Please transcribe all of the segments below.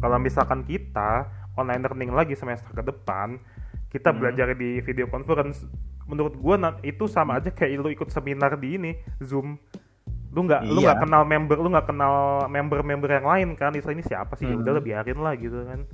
kalau misalkan kita online learning lagi semester ke depan kita Hmm. belajar di video conference menurut na- itu sama aja kayak lu ikut seminar di ini zoom lu nggak lu Iya. nggak kenal member lu nggak kenal member-member yang lain kan istilah ini siapa sih ya Hmm. udah biarin lah gitu kan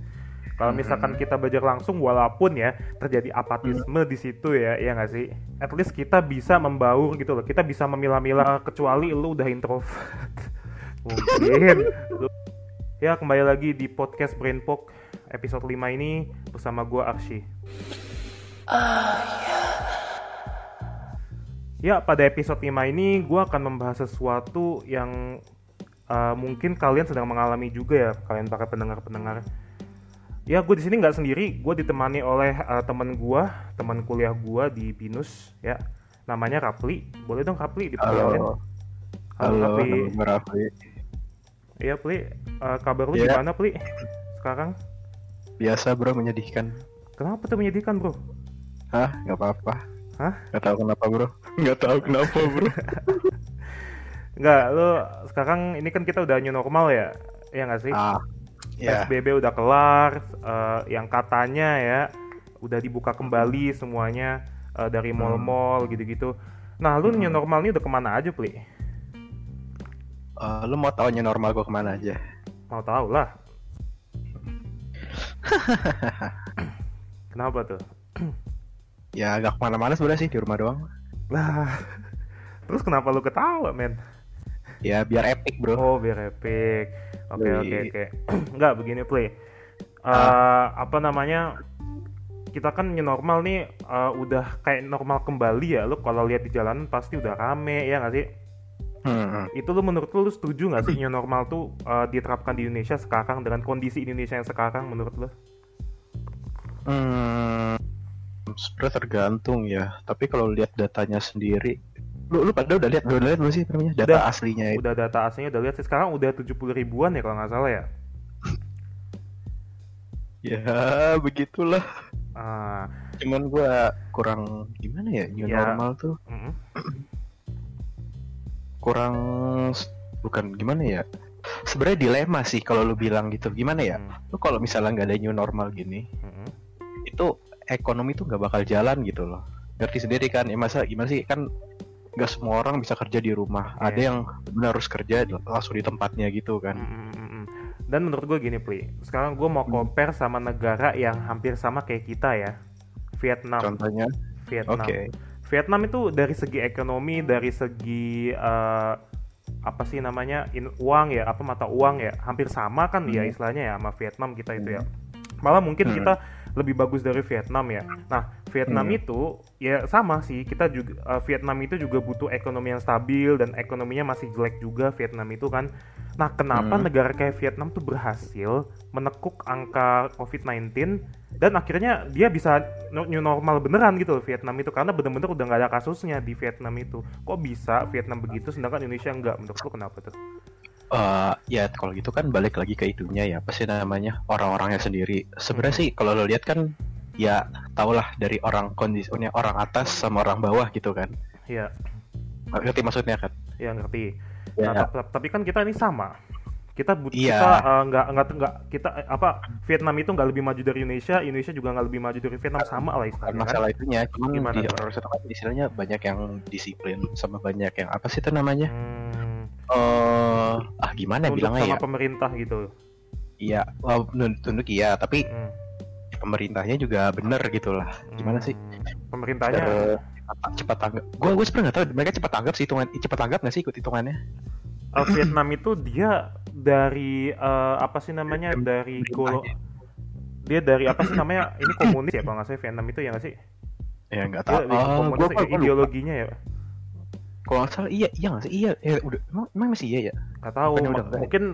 kalau Hmm. misalkan kita belajar langsung walaupun ya terjadi apatisme di situ ya ya nggak sih at least kita bisa membaur gitu loh kita bisa memilah-milah kecuali lu udah introvert mungkin Lu- ya kembali lagi di podcast Brainpok episode 5 ini bersama gua Arsy Ya, pada episode 5 ini gue akan membahas sesuatu yang uh, mungkin kalian sedang mengalami juga ya, kalian para pendengar-pendengar. Ya, gue di sini nggak sendiri, gue ditemani oleh uh, teman gue, teman kuliah gue di Binus, ya. Namanya Rapli. Boleh dong Rapli diperkenalkan? Halo. Halo, Halo, Rapli. gue Rafli. Iya, Pli. Uh, kabar lu Iya. gimana, Pli? Sekarang? Biasa bro menyedihkan. Kenapa tuh menyedihkan, bro? Hah? Gak apa-apa. Hah? Gak tahu kenapa bro. Gak tahu kenapa bro. Nggak, lu sekarang ini kan kita udah new normal ya? Iya nggak sih? ah, ya. PSBB udah kelar, eh, yang katanya ya udah dibuka kembali semuanya eh, dari Hmm. mall-mall gitu-gitu. Nah, lu new normal ini udah ke mana aja, Pli? Eh, lu mau taunya normal gue ke mana aja? Mau tahu lah. Kenapa tuh? Ya gak ke mana-mana sebenarnya sih di rumah doang. Lah, terus kenapa lu ketawa, men? Ya biar epic bro. Oh, biar epic. Oke, oke, oke. Enggak, begini, Play. Eh, Ah. apa namanya? Kita kan new normal nih eh, udah kayak normal kembali ya. Lu kalau lihat di jalanan pasti udah rame ya nggak sih? Hmm. Itu lu menurut lu, lu setuju nggak sih new normal tuh eh, diterapkan di Indonesia sekarang dengan kondisi Indonesia yang sekarang menurut lu? Hmm. Sebenarnya tergantung ya. Tapi kalau lihat datanya sendiri, lu lu pada udah lihat udah lihat belum sih namanya data Udah. aslinya itu? Udah data aslinya udah lihat sih sekarang udah 70 ribuan ya kalau nggak salah ya. Ya begitulah. Ah, Cuman gua kurang gimana ya new Ya. normal tuh mm-mm. kurang bukan gimana ya sebenarnya dilema sih kalau lu bilang gitu gimana ya Mm, lu kalau misalnya nggak ada new normal gini mm-mm. itu ekonomi tuh nggak bakal jalan gitu loh ngerti sendiri kan ya masa gimana sih kan nggak semua orang bisa kerja di rumah Iya. ada yang benar harus kerja langsung di tempatnya gitu kan Mm, mm, mm, mm. Dan menurut gue gini, Pli. Sekarang gue mau Hmm. compare sama negara yang hampir sama kayak kita ya. Vietnam. contohnya Vietnam. oke Vietnam itu dari segi ekonomi, dari segi eh, apa sih namanya in, uang ya, apa mata uang ya, hampir sama kan ya Hmm. istilahnya ya sama Vietnam kita itu ya. Malah mungkin Hmm. kita lebih bagus dari Vietnam ya. Nah Vietnam Hmm. itu ya sama sih kita juga eh, Vietnam itu juga butuh ekonomi yang stabil dan ekonominya masih jelek juga Vietnam itu kan. Nah kenapa Hmm. negara kayak Vietnam tuh berhasil menekuk angka COVID-19 dan akhirnya dia bisa new normal beneran gitu loh Vietnam itu karena bener-bener udah nggak ada kasusnya di Vietnam itu kok bisa Vietnam begitu sedangkan Indonesia nggak menurut lu kenapa tuh Eh, ya kalau gitu kan balik lagi ke itunya ya. Pasti namanya? Orang-orangnya sendiri. Sebenarnya Hmm. sih kalau lo lihat kan ya tahulah dari orang kondisinya orang atas sama orang bawah gitu kan. Ya ngerti maksudnya kan? Ya ngerti. Ya Nah, tap- tapi kan kita ini sama. Kita but Iya. kita eh, nggak nggak nggak kita eh, apa Vietnam itu nggak lebih maju dari Indonesia Indonesia juga nggak lebih maju dari Vietnam sama lah istilahnya kan. masalah itunya cuman Gimana? di tuh? orang kan istilahnya banyak yang disiplin sama banyak yang apa sih itu namanya? Hmm, eh ah gimana tunduk bilangnya sama ya? pemerintah gitu. Iya nun- tunduk iya tapi Hmm, pemerintahnya juga bener gitu lah. Gimana sih? Hmm, pemerintahnya Eh, cepat, cepat tanggap. Gue gue sebenarnya nggak tahu mereka cepat tanggap sih hitungan cepat tanggap nggak sih ikut hitungannya? Eh, Vietnam itu dia dari eh, apa sih namanya dari gol Pemerintahnya. dia dari apa sih namanya ini komunis ya kalau nggak salah Vietnam itu ya nggak sih? Ya nggak tahu. oh, komunis ya, ideologinya ya kalau nggak salah iya iya nggak sih? Iya eh, udah. Emang, emang masih iya ya? Nggak tahu Bukannya udah ya? mungkin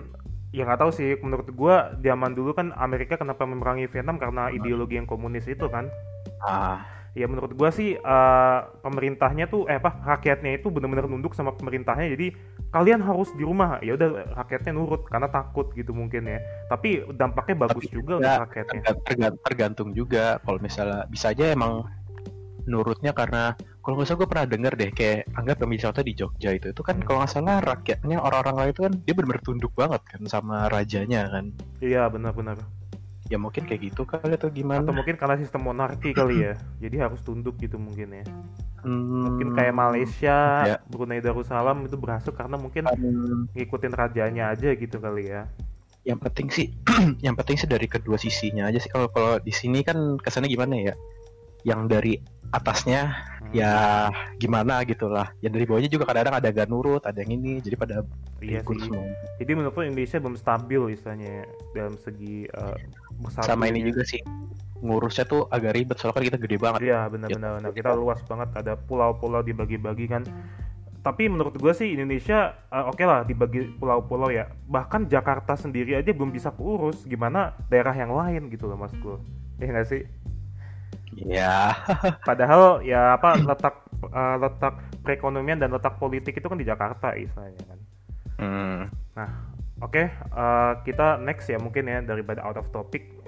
ya nggak tahu sih. Menurut gua zaman dulu kan Amerika kenapa memerangi Vietnam? Karena ideologi yang komunis itu kan. Ah. Ya menurut gua sih eh, pemerintahnya tuh eh apa rakyatnya itu benar-benar nunduk sama pemerintahnya. Jadi kalian harus di rumah. Ya udah rakyatnya nurut karena takut gitu mungkin ya. Tapi dampaknya bagus Tapi juga ya, untuk rakyatnya. tergan- tergan- tergantung juga. Kalau misalnya bisa aja emang nurutnya karena kalau nggak salah gue pernah denger deh kayak anggap ambil contoh di Jogja itu itu kan Hmm. kalau nggak salah rakyatnya orang-orang lain itu kan dia benar-benar tunduk banget kan sama rajanya kan. Iya benar-benar ya mungkin kayak gitu kali atau gimana? Atau mungkin karena sistem monarki kali ya jadi harus tunduk gitu mungkin ya. Mungkin Hmm, kayak Malaysia ya. Brunei Darussalam itu berhasil karena mungkin hmm, ngikutin rajanya aja gitu kali ya. Yang penting sih yang penting sih dari kedua sisinya aja sih. Kalau kalau di sini kan kesannya gimana ya yang dari atasnya Hmm. ya gimana gitulah. Yang dari bawahnya juga kadang-kadang ada gak nurut ada yang ini jadi pada iya ikut sih. semua. Jadi menurut lo Indonesia belum stabil istilahnya dalam segi uh, sama ini juga sih ngurusnya tuh agak ribet soalnya kan kita gede banget. Iya benar-benar. Benar. kita luas banget ada pulau-pulau dibagi-bagi kan. Tapi menurut gue sih Indonesia uh, oke lah dibagi pulau-pulau ya. Bahkan Jakarta sendiri aja belum bisa keurus gimana daerah yang lain gitu loh mas gue ya nggak sih ya padahal ya apa letak uh, letak perekonomian dan letak politik itu kan di Jakarta istilahnya kan hmm. Oke, eh, kita next ya mungkin ya daripada out of topic.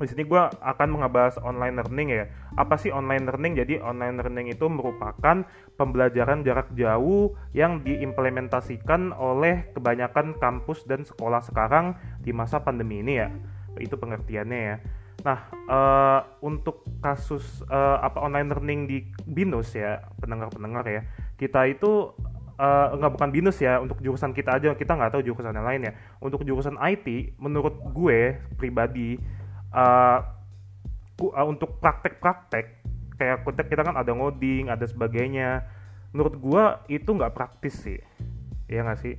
Di sini gue akan mengebahas online learning ya. Apa sih online learning? Jadi online learning itu merupakan pembelajaran jarak jauh yang diimplementasikan oleh kebanyakan kampus dan sekolah sekarang di masa pandemi ini ya. Itu pengertiannya ya. Nah, eh, untuk kasus eh, apa online learning di BINUS ya, pendengar-pendengar ya, kita itu eh, nggak bukan BINUS ya, untuk jurusan kita aja, kita nggak tahu jurusan yang lain ya. Untuk jurusan IT, menurut gue pribadi, ku- eh, untuk praktek-praktek, kayak kita kan ada ngoding, ada sebagainya, menurut gue itu nggak praktis sih, ya nggak sih?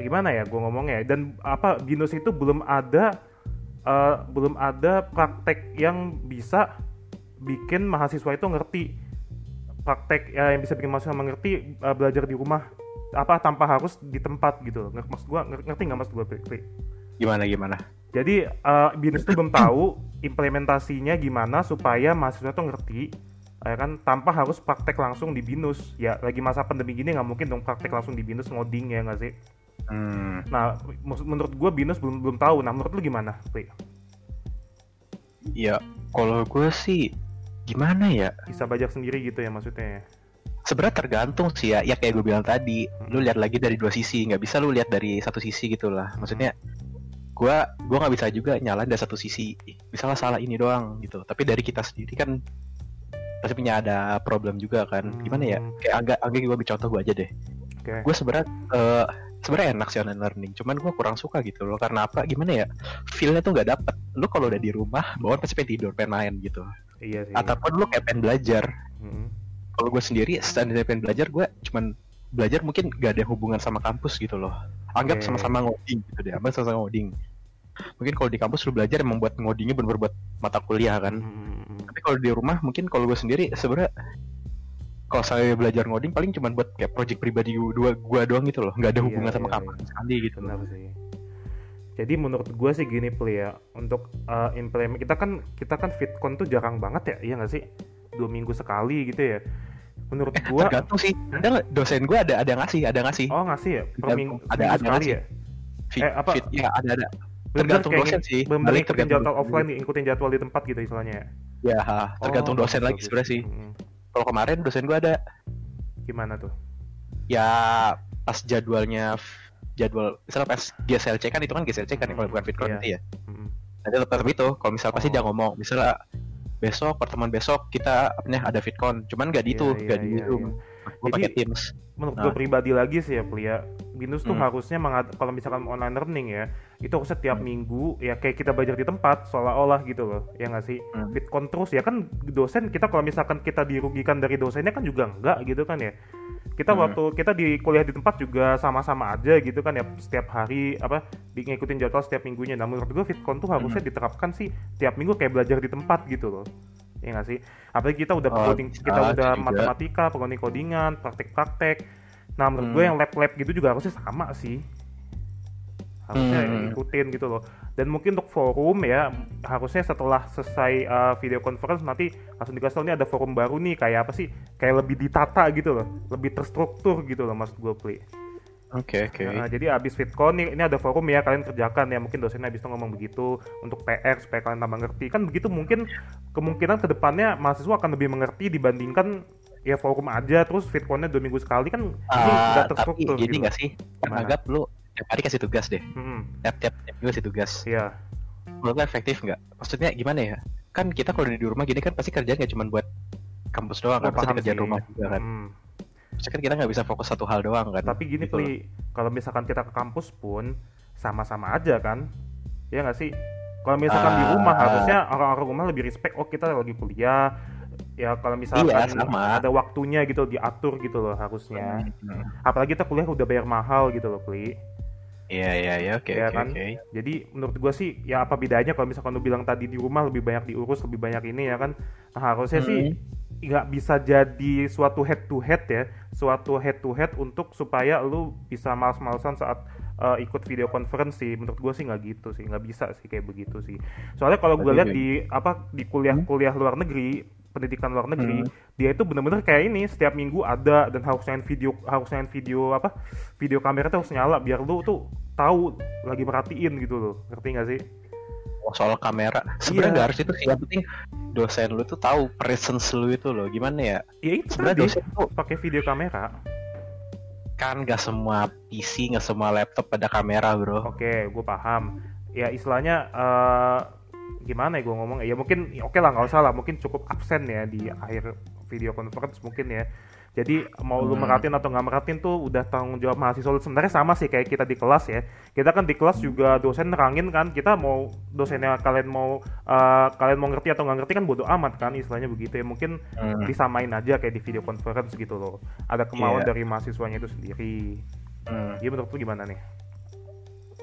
Gimana ya gue ngomongnya? Dan apa BINUS itu belum ada eh, belum ada praktek yang bisa bikin mahasiswa itu ngerti praktek ya, yang bisa bikin mahasiswa mengerti eh, belajar di rumah apa tanpa harus di tempat gitu loh. Maksud gua ngerti nggak maksud gua? Pri? gimana gimana Jadi eh, BINUS itu belum tahu implementasinya gimana supaya mahasiswa tuh ngerti ya kan tanpa harus praktek langsung di BINUS ya lagi masa pandemi gini nggak mungkin dong praktek langsung di BINUS ngoding ya nggak sih hmm. nah menurut gue BINUS belum belum tahu. Nah menurut lu gimana Pri? ya kalau gue sih gimana ya? Bisa belajar sendiri gitu ya maksudnya? Ya? sebenarnya tergantung sih ya. Ya kayak gue bilang tadi lu lihat lagi dari dua sisi. Nggak bisa lu lihat dari satu sisi gitu lah maksudnya gua gua nggak bisa juga nyalain dari satu sisi. Misalnya salah ini doang gitu. Tapi dari kita sendiri kan pasti punya ada problem juga kan. Gimana ya? Hmm. kayak agak agak gue ambil contoh gue aja deh. Oke. gue sebenarnya eh, sebenarnya enak sih online learning cuman gue kurang suka gitu loh. Karena apa? Gimana ya? Feelnya tuh nggak dapet. Lu kalau udah di rumah bawaan pasti pengen tidur pengen main gitu. Iya sih. ataupun lu kayak pengen belajar. Mm. kalau gue sendiri standar pengen belajar gue cuman belajar mungkin gak ada hubungan sama kampus gitu loh. Anggap sama-sama ngoding gitu deh apa sama-sama ngoding. Mungkin kalau di kampus lu belajar emang buat ngodingnya bener-bener buat mata kuliah kan. Mm. tapi kalau di rumah mungkin kalau gue sendiri sebenarnya kalau saya belajar ngoding paling cuman buat kayak project pribadi dua gua doang gitu loh nggak ada Iya, hubungan sama iya, kampus sekali gitu Benar sih. Jadi menurut gue sih gini Pli ya untuk uh, implement kita kan kita kan fitcon tuh jarang banget ya, iya nggak sih? Dua minggu sekali gitu ya. Menurut eh, gue, tergantung sih ada dosen gue ada ada ngasih ada ngasih oh ngasih ya per minggu, Ada- ada sekali ngasih. ya. fit, eh, apa? fit ya ada ada tergantung dosen ngik- sih ngikutin tergantung jadwal offline, ngikutin jadwal di tempat gitu istilahnya. ya? ya ha, tergantung Oh, dosen lagi sebenarnya sih Mm. Kalau kemarin dosen gue ada Gimana tuh? ya pas jadwalnya jadwal misalnya pas GSLC kan itu kan GSLC kan ya kalau bukan Fitcon Iya. nanti ya Mm. nanti tetap itu kalau misal pasti Oh. dia ngomong misalnya besok pertemuan besok kita apa ada Fitcon cuman gak di itu Iya, gak iya, di iya, Zoom iya. gue pakai Teams menurut Nah. gue pribadi lagi sih ya Plia Binus tuh Hmm. harusnya kalau misalkan online learning ya itu harusnya tiap Hmm. minggu ya kayak kita belajar di tempat seolah-olah gitu loh ya nggak sih Hmm. Bitcoin terus ya kan dosen kita kalau misalkan kita dirugikan dari dosennya kan juga enggak gitu kan ya kita Hmm. waktu kita di kuliah di tempat juga sama-sama aja gitu kan ya setiap hari apa di ngikutin jadwal setiap minggunya nah menurut gue Fitcon tuh harusnya Hmm. diterapkan sih tiap minggu kayak belajar di tempat gitu loh ya nggak sih apalagi kita udah Oh, coding kita udah juga. matematika pengoding kodingan praktek-praktek nah menurut Hmm. gue yang lab-lab gitu juga harusnya sama sih harusnya Hmm. ikutin gitu loh dan mungkin untuk forum ya harusnya setelah selesai uh, video conference nanti langsung dikasih tau ini ada forum baru nih kayak apa sih kayak lebih ditata gitu loh lebih terstruktur gitu loh maksud gue Pli. oke oke Nah, jadi abis Fitcon nih, ini ada forum ya kalian kerjakan ya mungkin dosennya abis itu ngomong begitu untuk PR supaya kalian tambah ngerti kan begitu mungkin kemungkinan ke depannya mahasiswa akan lebih mengerti dibandingkan ya forum aja terus fitconnya dua minggu sekali kan ini Ah, nggak tapi terstruktur gini gitu. nggak sih anggap lu tiap hari kasih tugas deh Hmm, tiap tiap tiap minggu kasih tugas iya. menurut lo efektif nggak maksudnya gimana ya kan kita kalau di rumah gini kan pasti kerjaan nggak cuma buat kampus doang kan pasti paham kerjaan rumah juga kan Hmm. Maksudnya kan kita nggak bisa fokus satu hal doang kan Tapi gini Gitu. Pli, kalau misalkan kita ke kampus pun sama-sama aja kan, ya nggak sih? Kalau misalkan di Ah. rumah harusnya orang-orang rumah lebih respect. Oh kita lagi kuliah, ya kalau misalkan Iya, sama. ada waktunya gitu diatur gitu loh harusnya. Hmm. Apalagi kita kuliah udah bayar mahal gitu loh Pli. Iya iya iya oke Iya oke kan? oke. Jadi menurut gua sih ya apa bedanya kalau misalkan lu bilang tadi di rumah lebih banyak diurus, lebih banyak ini ya kan? Nah, harusnya sih nggak bisa jadi suatu head to head ya, suatu head to head untuk supaya lu bisa males-malesan saat uh, ikut video conference sih. Menurut gua sih nggak gitu sih, nggak bisa sih kayak begitu sih. Soalnya kalau Berarti lihat di apa di kuliah-kuliah luar negeri, pendidikan luar negeri, dia itu bener-bener kayak ini. Setiap minggu ada dan harus nyalain video harus nyalain video apa video kamera tuh harus nyala biar lu tuh tahu lagi merhatiin gitu loh. Ngerti nggak sih? Oh, soal kamera. Sebenarnya Iya. nggak harus itu sih. Yang penting dosen lu tuh tahu presence lu itu loh. Gimana ya? Ya itu sebenarnya dosen tuh pakai video kamera kan nggak semua PC nggak semua laptop ada kamera bro. Oke gue paham. Ya istilahnya eh, gimana ya gue ngomong ya mungkin ya oke lah nggak usah lah. Mungkin cukup absen ya di akhir video conference mungkin ya jadi mau lu Hmm. merhatiin atau nggak merhatiin tuh udah tanggung jawab mahasiswa lu sebenarnya sama sih kayak kita di kelas ya kita kan di kelas juga dosen nerangin kan kita mau dosennya kalian mau eh, kalian mau ngerti atau nggak ngerti kan bodo amat kan istilahnya begitu ya mungkin Hmm. disamain aja kayak di video conference gitu loh ada kemauan Iya. dari mahasiswanya itu sendiri Hmm. ya menurut lu gimana nih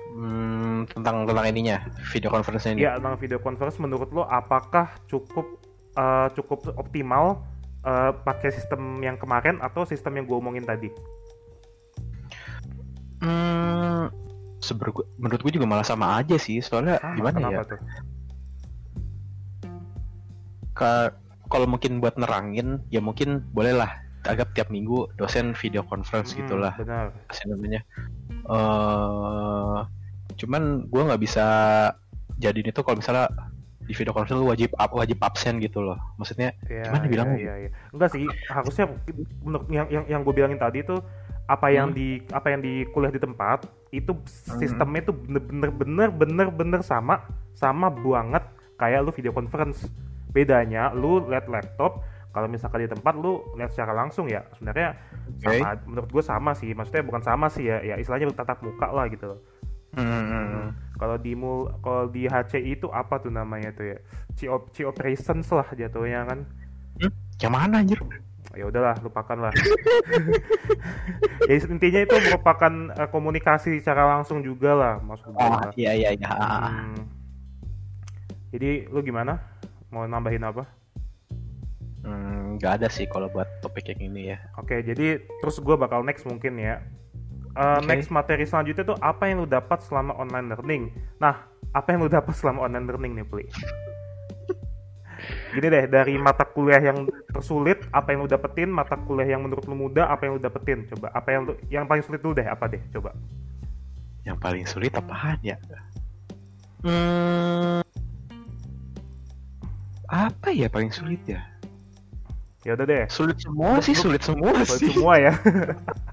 Hmm, tentang tentang ininya video conference ini Ya, tentang video conference menurut lo apakah cukup eh, cukup optimal eh, pakai sistem yang kemarin atau sistem yang gue omongin tadi? Hmm, seber menurut gue juga malah sama aja sih soalnya Sama, gimana ya tuh? Ka- kalau mungkin buat nerangin ya mungkin bolehlah agak tiap minggu dosen video conference Hmm, gitulah Benar. apa namanya eh cuman gue nggak bisa jadiin itu kalau misalnya di video conference lu wajib up, wajib absen gitu loh maksudnya Ya, Gimana ya, bilangnya? ya, ya. Enggak sih, harusnya menurut yang yang, yang gue bilangin tadi tuh apa yang Hmm. di apa yang di kuliah di tempat itu Hmm. sistemnya itu bener-bener bener bener bener sama sama banget kayak lu video conference. Bedanya lu lihat laptop kalau misalkan di tempat lu lihat secara langsung ya sebenarnya Oke. sama menurut gue sama sih maksudnya bukan sama sih ya ya istilahnya tatap muka lah gitu loh. hmm, Kalau di mul kalau di HCI itu apa tuh namanya tuh ya? Chi operations lah jatuhnya kan. yang mana anjir Ya udahlah, lupakan lah. ya intinya itu merupakan eh, komunikasi secara langsung juga lah maksud gue. oh iya iya iya Hmm. Jadi lu gimana? Mau nambahin apa? Hmm, nggak ada sih kalau buat topik yang ini ya Oke, jadi terus gue bakal next mungkin ya. Eh, Oke. Next materi selanjutnya tuh apa yang lu dapat selama online learning? Nah, apa yang lu dapat selama online learning nih, Pli? Gini deh, dari mata kuliah yang tersulit, apa yang lu dapetin? Mata kuliah yang menurut lu mudah, apa yang lu dapetin? Coba, apa yang lu, yang paling sulit dulu deh, apa deh? Coba. yang paling sulit apaan ya hmm, apa ya paling sulit ya Ya udah deh, sulit semua sih sulit semua buat sih. semua ya.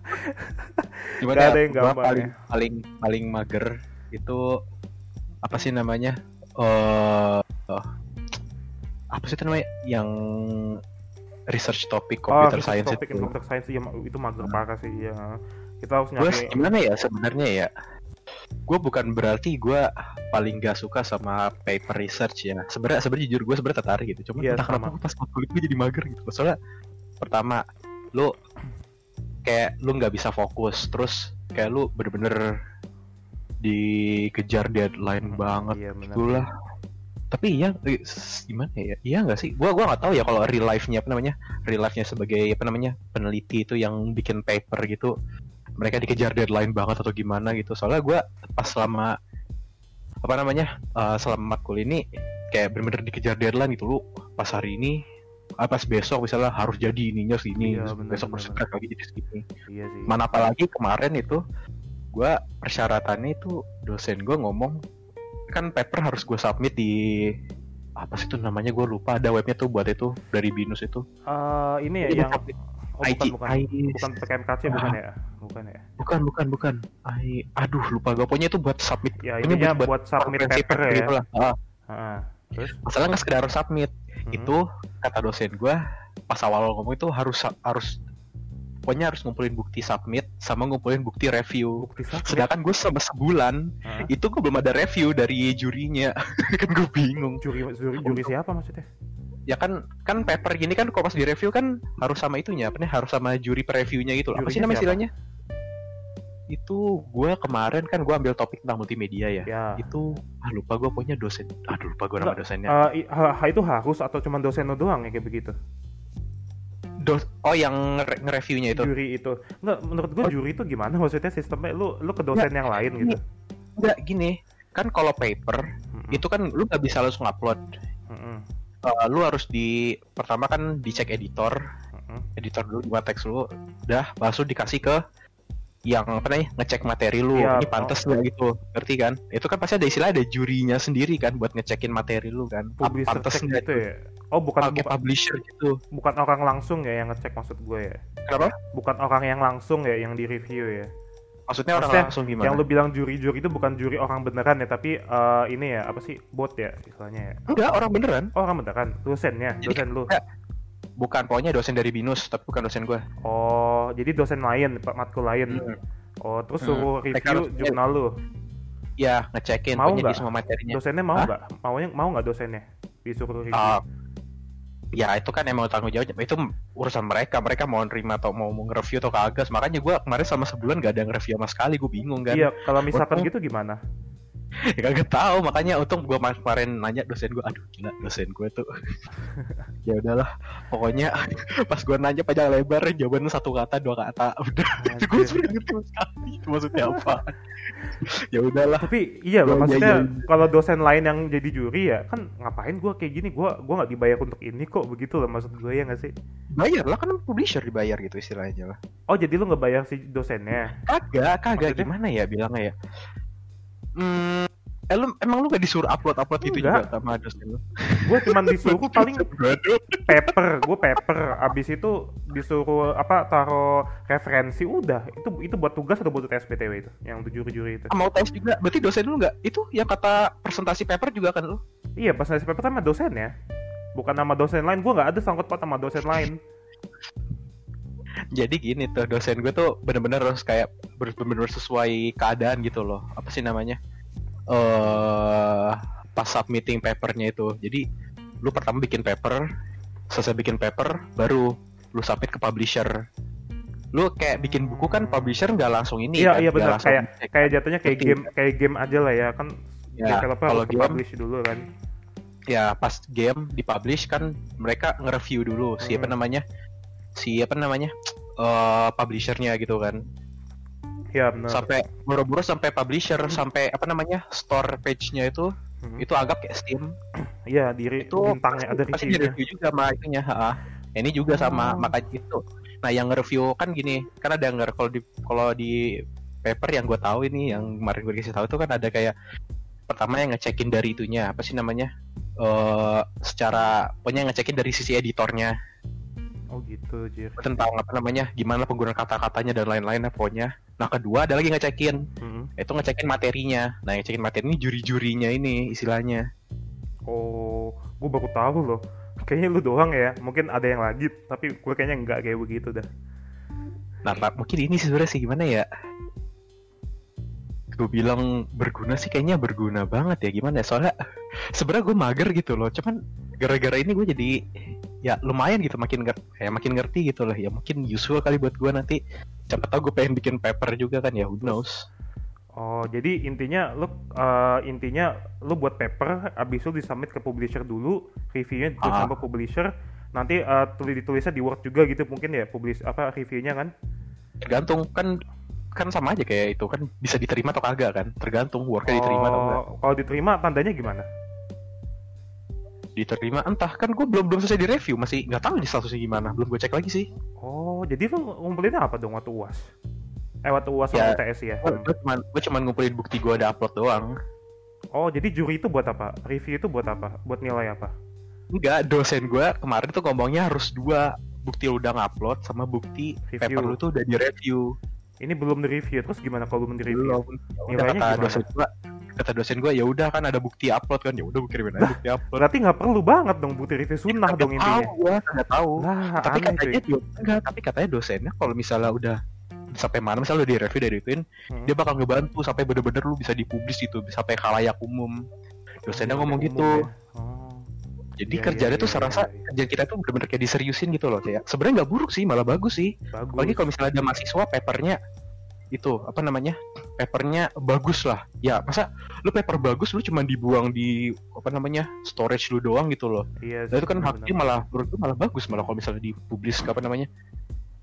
gimana ya? ada yang gampang paling ya. paling paling mager itu apa sih namanya? Eh eh, apa sih itu namanya? Yang research topic Oh, computer science topik itu. computer science itu mager parah sih, ya. Kita harus nyari gimana ya sebenarnya ya gue bukan berarti gue paling gak suka sama paper research ya. Sebenarnya sebenarnya jujur gue sebenarnya tertarik gitu. Cuma Iya, entah sama. pas kulit gue jadi mager gitu. Soalnya pertama lu kayak lu nggak bisa fokus. Terus kayak lu bener-bener dikejar deadline Hmm, banget Iya, benar. itulah tapi iya gimana ya? Iya nggak sih? Gua gua nggak tahu ya kalau real life nya apa namanya real life nya sebagai apa namanya peneliti itu yang bikin paper gitu mereka dikejar deadline banget atau gimana gitu. Soalnya gua pas selama apa namanya eh, selama matkul ini kayak bener-bener dikejar deadline gitu. Lu pas hari ini ah, pas besok misalnya harus jadi ininya segini Iya, bener, besok harus lagi jadi segini Iya sih. mana apalagi kemarin itu gua persyaratannya itu dosen gua ngomong kan paper harus gue submit di apa sih itu namanya gue lupa. Ada webnya tuh buat itu dari binus itu. Eh, ini ya yang oh, bukan bukan. I- bukan PKMKC bukan ya? Bukan ya? Bukan bukan bukan. I, aduh lupa gue pokoknya itu buat submit. Ya Ini buat- buat submit paper ya. gitu lah. Ah, Heeh. terus? Masalah nggak sekedar submit. Mhm. itu kata dosen gue pas awal ngomong itu harus harus pokoknya harus ngumpulin bukti submit sama ngumpulin bukti review. Bukti submit? Sedangkan gue selama sebulan Hah? itu gue belum ada review dari jurinya. Kan gue bingung. Juri juri, juri siapa maksudnya ya kan kan paper gini kan kalau pas di review kan harus sama itunya apa nih? Harus sama juri previewnya gitu loh. apa sih Jurinya nama siapa? istilahnya? Itu gue kemarin kan gue ambil topik tentang multimedia ya. Ya. Itu ah lupa gue pokoknya dosen aduh lupa gue nama dosennya. i- ha- ha- itu harus atau cuma dosen doang ya kayak begitu? Dos oh yang nge- nge-reviewnya itu? Juri itu. Nggak menurut gue Oh. juri itu gimana? Maksudnya sistemnya lu lu ke dosen yang lain gitu? enggak gini. Kan kalau paper Mm-mm. itu kan lu nggak bisa langsung upload. Mm-mm. Eh, lu harus di pertama kan dicek editor. Mm-mm. editor dulu buat teks lu. Udah langsung dikasih ke yang apa namanya ngecek materi lu. Iya, ini pantas nggak gitu? Ngerti kan? Itu kan pasti ada istilah ada jurinya sendiri kan buat ngecekin materi lu kan. Publisher pantas nggak gitu ya? Oh bukan pakai publisher gitu. bukan orang langsung ya yang ngecek maksud gue ya? Kenapa? Bukan orang yang langsung ya yang di review ya maksudnya orang Maksudnya, langsung gimana? yang lu bilang juri-juri itu bukan juri orang beneran ya tapi eh, ini ya apa sih bot ya istilahnya ya? Enggak orang beneran. Oh orang beneran dosennya Jadi- dosen lu. enggak. bukan pokoknya dosen dari binus tapi bukan dosen gue oh jadi dosen lain pak matkul lain. Hmm. oh terus Hmm. suruh review jurnal lu? Ya ngecekin Mau pokoknya di nggak? semua materinya. Dosennya mau nggak? Maunya mau nggak dosennya? Disuruh review? Ah, ya itu kan emang tanggung jawab itu urusan mereka. Mereka mau nerima atau mau mau nge-review atau kagak. Makanya gue kemarin sama sebulan gak ada nge-review sama sekali gue bingung kan. Iya kalau misalkan Untung- gitu gimana ya kagak tahu makanya untung gue kemarin nanya dosen gue aduh gila dosen gue tuh. Ya udahlah pokoknya pas gue nanya panjang lebar jawabannya satu kata dua kata udah. Gue sebenarnya ngerti sekali itu maksudnya apa? Ya udahlah. Tapi iya iya, maksudnya iya. kalau dosen lain yang jadi juri ya kan ngapain gua kayak gini? Gua gua nggak dibayar untuk ini kok begitu loh maksud gue ya nggak sih? Bayar lah kan publisher dibayar gitu istilahnya lah. Oh jadi lu nggak bayar si dosennya? Kagak kagak. Maksudnya? gimana ya bilangnya ya hmm eh, lu, emang lu gak disuruh upload upload itu Enggak. juga sama dosen lu gue cuman disuruh paling paper gue paper. Abis itu disuruh apa taruh referensi udah. Itu itu buat tugas atau buat tes PTW itu? Yang tujuh juri itu? Mau tes juga. Berarti dosen lu nggak itu yang kata presentasi paper juga kan lu? Iya tes paper sama dosen ya. Bukan nama dosen lain. Gue nggak ada sangkut paut sama dosen lain jadi gini tuh dosen gue tuh bener-bener harus kayak bener-bener sesuai keadaan gitu loh. Apa sih namanya? Eh pas submitting papernya itu. Jadi lu pertama bikin paper selesai bikin paper baru lu submit ke publisher. Lu kayak bikin buku kan publisher nggak langsung ini Iya, kan, iya benar. Kayak- kayak jatuhnya kayak game kayak game aja lah ya. Kan Ya, developer kalau game- publish dulu kan. Ya pas game dipublish kan mereka nge-review dulu Hmm. namanya si apa namanya eh publishernya gitu kan iya benar sampai buru-buru sampai publisher Hmm. sampai apa namanya store page-nya itu Mhm. itu anggap kayak Steam iya diri itu bintangnya ada pasti reviewnya di-review juga sama itunya ha. ini juga sama Oh. makanya itu nah yang nge-review kan gini kan ada nge- kalau di kalau di paper yang gue tahu ini yang kemarin gue dikasih tahu itu kan ada kayak pertama yang ngecekin dari itunya apa sih namanya eh secara pokoknya ngecekin dari sisi editornya oh gitu jir. Tentang apa namanya gimana penggunaan kata-katanya dan lain-lain pokoknya. Nah kedua ada lagi ngecekin. Mhm. itu ngecekin materinya. Nah ngecekin materi ini juri-jurinya ini istilahnya. Oh gue baru tahu loh. Kayaknya lu doang ya. Mungkin ada yang lagi tapi gue kayaknya nggak kayak begitu dah. Nah mungkin ini sebenarnya sih gimana ya? Gue bilang berguna sih kayaknya berguna banget ya gimana ya? Soalnya sebenarnya gue mager gitu loh. Cuman gara-gara ini gue jadi ya lumayan gitu makin nger ya makin ngerti gitu loh ya mungkin useful kali buat gue nanti. Siapa tahu gue pengen bikin paper juga kan ya who knows. Oh jadi intinya lu eh, intinya lu buat paper abis itu disubmit ke publisher dulu reviewnya ditulis Ah. sama publisher. Nanti eh, tulis ditulisnya di word juga gitu mungkin ya publish apa reviewnya kan? Tergantung kan kan sama aja kayak itu kan bisa diterima atau kagak kan tergantung worknya diterima atau enggak. Oh, kalau diterima tandanya gimana diterima entah kan gue belum belum selesai di review masih nggak tahu di statusnya gimana belum gue cek lagi sih oh jadi lu ngumpulinnya apa dong waktu uas eh waktu uas sama Ya, UTS ya gue cuman gue cuman ngumpulin bukti gue ada upload doang Oh, jadi juri itu buat apa? Review itu buat apa? Buat nilai apa? Enggak, dosen gue kemarin tuh ngomongnya harus dua bukti lu udah ngupload sama bukti Review. paper lu tuh udah di review. Ini belum di review, terus gimana kalau belum di review? Belum. Nilainya kata gimana? dosen gua, kata dosen gua ya udah kan ada bukti upload kan ya udah gue kirimin aja bukti upload. Berarti nggak perlu banget dong bukti review sunnah Kagak dong intinya. Tahu gua kagak tahu. Tapi katanya do- enggak, tapi katanya dosennya kalau misalnya udah sampai mana misalnya udah di review dari ituin Hmm. dia bakal ngebantu sampai bener-bener lu bisa dipublis gitu sampai khalayak umum dosennya ngomong Umum gitu ya. Oh. jadi Iya, kerjanya iya, tuh iya, serasa iya. kerjaan kita tuh bener-bener kayak diseriusin gitu loh kayak sebenarnya nggak buruk sih malah bagus sih Bagus. apalagi kalau misalnya ada mahasiswa papernya itu apa namanya papernya bagus lah. Ya masa lu paper bagus lu cuma dibuang di apa namanya storage lu doang gitu loh. Iya, nah, itu kan haknya malah menurut gue malah bagus malah kalau misalnya dipublis apa namanya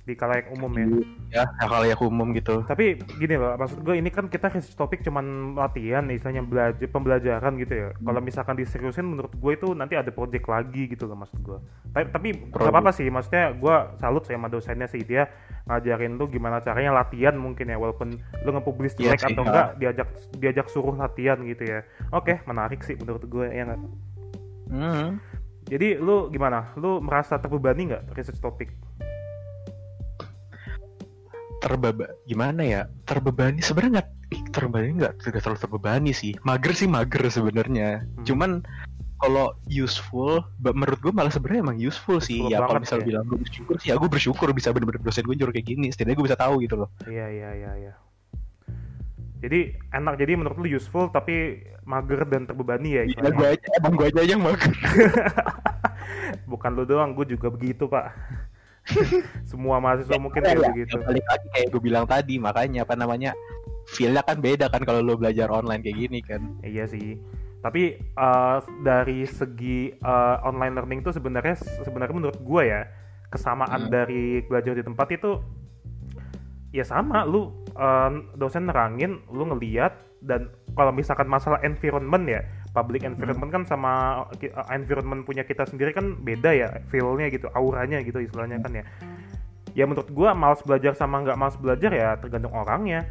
di kalayak umum ya. ya yang umum gitu Tapi gini loh, maksud gue ini kan kita research topik cuman latihan, misalnya belajar pembelajaran gitu ya. Kalau misalkan diseriusin, menurut gue itu nanti ada project lagi gitu loh maksud gue. Tapi tapi nggak apa-apa sih, maksudnya gue salut sama dosennya sih dia ngajarin tuh gimana caranya latihan mungkin ya, walaupun lu nge-publish Iya jelek atau enggak diajak diajak suruh latihan gitu ya. Oke, menarik sih menurut gue ya? Hmm. Jadi lu gimana? Lu merasa terbebani nggak research topik? Terbeba gimana ya terbebani sebenarnya nggak terbebani nggak tidak terlalu terbebani sih mager sih mager sebenarnya Hmm. cuman kalau useful menurut gue malah sebenarnya emang useful sih ya kalau misalnya ya. bilang gue bersyukur sih ya gue bersyukur bisa bener-bener dosen gue nyuruh kayak gini setidaknya gue bisa tahu gitu loh Iya iya iya iya. Jadi enak jadi menurut lu useful tapi mager dan terbebani ya Iya gue aja emang gue aja yang mager Bukan lu doang, gue juga begitu pak. Semua mahasiswa mungkin Ya, kayak ya, begitu. ya, balik lagi kayak gue bilang tadi makanya apa namanya feelnya kan beda kan kalau lo belajar online kayak gini kan Iya sih. Tapi eh, dari segi eh, online learning itu sebenarnya sebenarnya menurut gue ya kesamaan Hmm. dari belajar di tempat itu ya sama. Lu eh, dosen nerangin, lu ngeliat dan kalau misalkan masalah environment ya, public environment kan sama eh, environment punya kita sendiri kan beda ya, feel-nya gitu, auranya gitu istilahnya kan ya. Ya menurut gua malas belajar sama nggak malas belajar ya tergantung orangnya.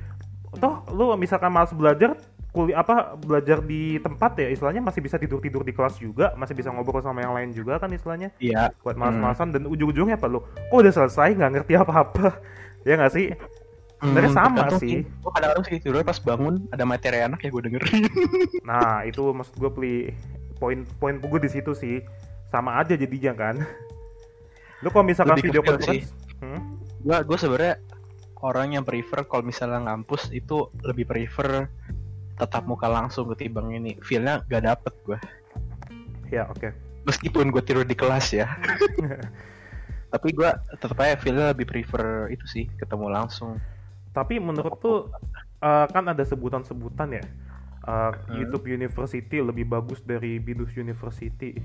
Toh lu misalkan malas belajar kuliah apa belajar di tempat ya istilahnya masih bisa tidur tidur di kelas juga masih bisa ngobrol sama yang lain juga kan istilahnya. Iya. Buat malas-malasan dan ujung-ujungnya apa lu? Kok udah selesai nggak ngerti apa-apa? Ya nggak sih Sebenarnya sama tergantung sih. gue kadang-kadang sih tidur pas bangun ada materi enak ya gue dengerin nah itu maksud gue beli poin poin gue di situ sih. Sama aja jadinya kan. Lu kalau misalkan Lebih video conference hmm? gue gue sebenarnya orang yang prefer kalau misalnya ngampus itu lebih prefer tetap muka langsung ketimbang ini. Feelnya gak dapet gue ya oke. Meskipun gue tidur di kelas ya. Tapi gue tetap aja feelnya lebih prefer itu sih ketemu langsung tapi menurut tuh eh, kan ada sebutan-sebutan ya Eh, Hmm. YouTube University lebih bagus dari Binus University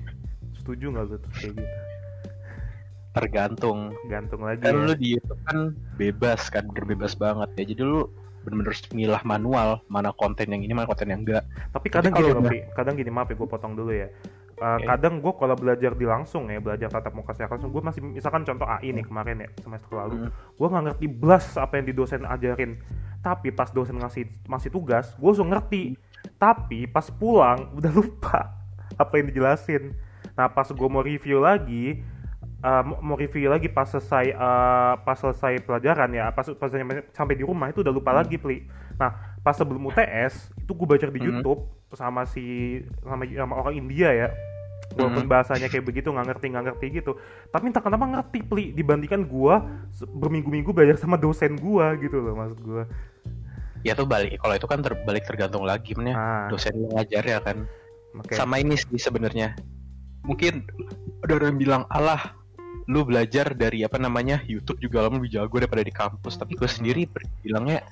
setuju nggak lu tuh kayak gitu tergantung gantung lagi kan ya. lu di YouTube kan bebas kan bebas banget ya jadi lu bener-bener harus milah manual mana konten yang ini mana konten yang enggak Tapi kadang kalau gini, udah- kadang gini maaf ya gue potong dulu ya. Uh, Oke. Kadang gue kalau belajar di langsung ya, belajar tatap muka secara langsung, gue masih misalkan contoh AI nih kemarin ya semester lalu, Hmm. gue nggak ngerti blas apa yang di dosen ajarin. Tapi pas dosen ngasih masih tugas, gue langsung ngerti. Tapi pas pulang udah lupa apa yang dijelasin. Nah pas gue mau review lagi, uh, mau- review lagi pas selesai uh, pas selesai pelajaran ya, pas, pas sampai- di rumah itu udah lupa lagi, Pli. Nah pas sebelum UTS itu gue baca di Mhm. YouTube sama si sama, sama orang India ya. Walaupun Mhm. bahasanya kayak begitu nggak ngerti nggak ngerti gitu. Tapi entah kenapa ngerti pli dibandingkan gua se- berminggu-minggu belajar sama dosen gua gitu loh maksud gua. Ya tuh balik kalau itu kan terbalik tergantung lagi men ya. Nah dosen yang ngajar ya kan. Oke. Sama ini sih sebenarnya. Mungkin ada orang yang bilang alah lu belajar dari apa namanya YouTube juga lama lebih jago daripada di kampus. Tapi gue sendiri bilangnya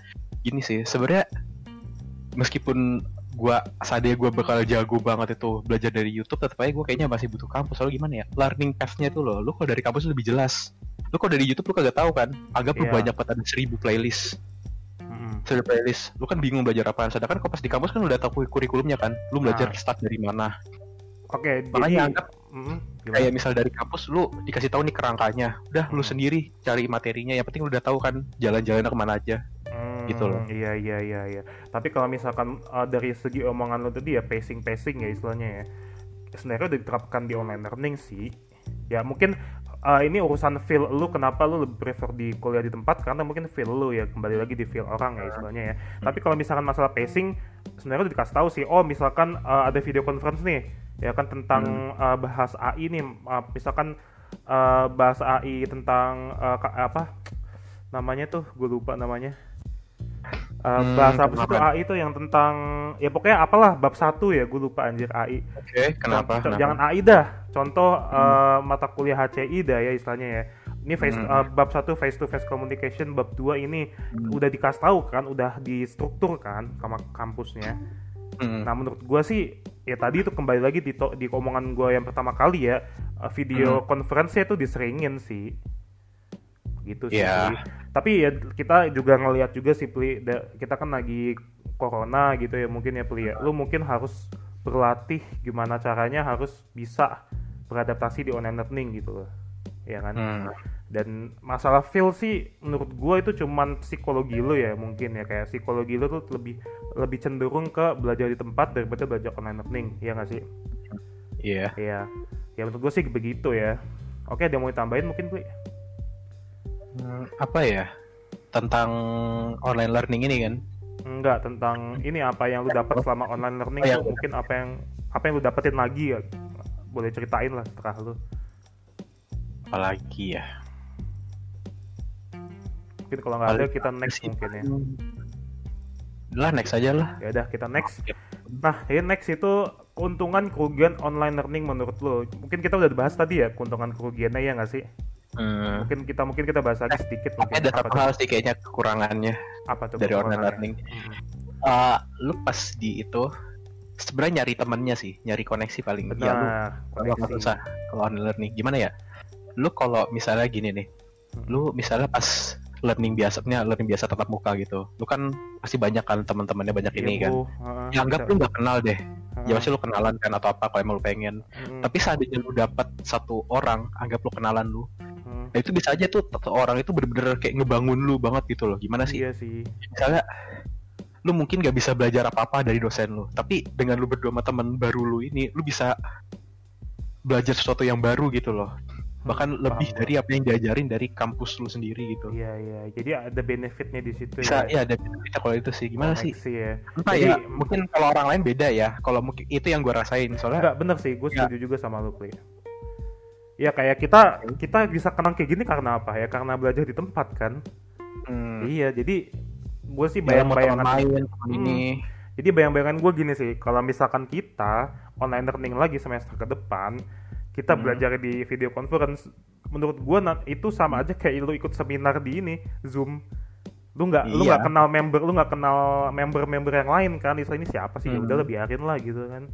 gini sih sebenarnya meskipun gua sadar gue bakal jago banget itu belajar dari YouTube tetap aja gue kayaknya masih butuh kampus. Soalnya gimana ya learning path-nya tuh loh. Lu kalau dari kampus lebih jelas. Lu kalau dari YouTube lu kagak tahu kan? Anggap lu Iya. banyak banget ada seribu playlist. Mm-mm. seribu playlist. Lu kan bingung belajar apaan. Sedangkan kalau pas di kampus kan udah tahu kurikulumnya kan? Lu belajar Nah. start dari mana? Oke makanya jadi anggap Mm, gimana? kayak misal dari kampus lu dikasih tahu nih kerangkanya. Udah lu Hmm. sendiri cari materinya. Yang penting lu udah tahu kan jalan-jalannya ke mana aja. Hmm, gitu loh. Hmm, Iya iya iya iya. Tapi kalau misalkan uh, dari segi omongan lo tadi ya pacing pacing ya istilahnya ya. Sebenarnya udah diterapkan di online learning sih. Ya mungkin uh, ini urusan feel lu kenapa lu lebih prefer di kuliah di tempat karena mungkin feel lu ya kembali lagi di feel orang ya istilahnya ya. Tapi kalau misalkan masalah pacing sebenarnya udah dikasih tahu sih. Oh misalkan uh, ada video conference nih ya kan tentang uh, bahas AI nih. Uh, misalkan uh, bahas AI tentang uh, apa namanya tuh gue lupa namanya Uh, Hmm, bahasa apa itu? AI itu yang tentang ya pokoknya apalah bab satu ya gue lupa anjir AI Oke, kenapa? Contoh- Kenapa? jangan AI dah contoh uh, mata kuliah HCI dah ya istilahnya ya ini face Hmm. uh, bab satu face to face communication bab 2 ini Hmm. udah dikasih tahu kan udah distruktur kan sama kampusnya Hmm. Nah menurut gua sih ya tadi itu kembali lagi di to- di omongan gua yang pertama kali ya video conference itu diseringin sih gitu sih. Iya. Pli. Tapi ya kita juga ngelihat juga sih Pli, kita kan lagi corona gitu ya mungkin ya Pli ya. Lu mungkin harus berlatih gimana caranya harus bisa beradaptasi di online learning gitu loh. Ya kan? Hmm. dan masalah feel sih menurut gua itu cuman psikologi lo ya mungkin ya kayak psikologi lo tuh lebih lebih cenderung ke belajar di tempat daripada belajar online learning ya nggak sih Iya. Iya ya menurut gue sih begitu ya oke dia mau ditambahin mungkin Pli apa ya? Tentang online learning ini kan? enggak tentang ini apa yang lu dapat selama online learning Oh, tuh mungkin apa yang apa yang lu dapetin lagi ya boleh ceritain lah terah lu Apalagi ya? mungkin kalau nggak ada kita next mungkin ya Lah next aja lah. ya udah kita next Nah, ini next itu keuntungan kerugian online learning menurut lo. Mungkin kita udah bahas tadi ya keuntungan kerugiannya ya nggak sih? Hmm. Mungkin kita mungkin kita bahas lagi sedikit mungkin. Ada apa satu hal sih kayaknya kekurangannya Apa tuh dari online learning. Eh, lu pas di itu sebenarnya nyari temennya sih, nyari koneksi paling. Benar. Ya lu kalau koneksi. susah kalau online learning. Gimana ya? Lu kalau misalnya gini nih, Hmm. lu misalnya pas learning biasanya learning biasa tatap muka gitu, lu kan pasti banyak kan teman-temannya banyak Iya, ini kan. Bu. Heeh, Ya anggap lu nggak kenal deh, ya pasti lu kenalan kan atau apa kalau emang lu pengen. Mm, Tapi seandainya lu dapat satu orang, anggap lu kenalan lu, mm. nah itu bisa aja tuh orang itu bener-bener kayak ngebangun lu banget gitu loh. Gimana sih? Iya sih. misalnya lu mungkin gak bisa belajar apa-apa dari dosen lu tapi dengan lu berdua sama teman baru lu ini lu bisa belajar sesuatu yang baru gitu loh bahkan Hmm, lebih paham dari apa yang diajarin dari kampus lu sendiri gitu Iya iya. Jadi ada benefitnya di situ bisa ya. ya ada benefitnya kalau itu sih gimana sih Koneksi ya. entah Jadi- ya mungkin kalau orang lain beda ya kalau mungkin itu yang gua rasain soalnya Enggak bener sih, gue Ya. setuju juga sama lu, Pli. Ya kayak kita kita bisa kenal kayak gini karena apa ya? Karena belajar di tempat kan. hmm, Iya, jadi gue sih ya, teman bayang-bayangan main teman Hmm. ini Jadi bayang-bayangan gue gini sih, kalau misalkan kita online learning lagi semester ke depan, kita Hmm. belajar di video conference, menurut gue itu sama aja kayak lu ikut seminar di ini Zoom. Lu nggak lu Iya. nggak kenal member, lu nggak kenal member-member yang lain kan? Istilah ini siapa sih? Ya Hmm. udah biarin lah gitu kan.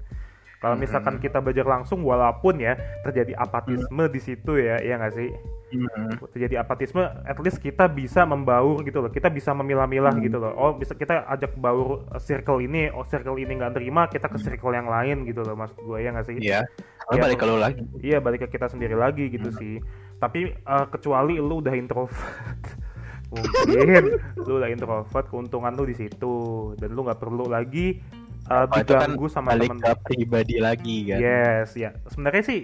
Kalau Hmm. misalkan kita belajar langsung, walaupun ya terjadi apatisme di situ ya, ya nggak sih? Hmm. terjadi apatisme, at least kita bisa membaur gitu loh. Kita bisa memilah-milah Hmm. gitu loh. Oh, bisa kita ajak baur uh, circle ini, oh circle ini nggak terima, kita ke circle yang lain gitu loh, maksud gue ya nggak sih? iya Soalnya Iya, balik ke kalau- lu lagi Iya, balik ke kita sendiri lagi gitu Hmm. sih. Tapi uh, kecuali lu udah introvert. Mungkin lu udah introvert, keuntungan lu di situ dan lu nggak perlu lagi uh, Oh, kan diganggu sama balik temen ke pribadi lagi kan Yes, ya. Sebenarnya sih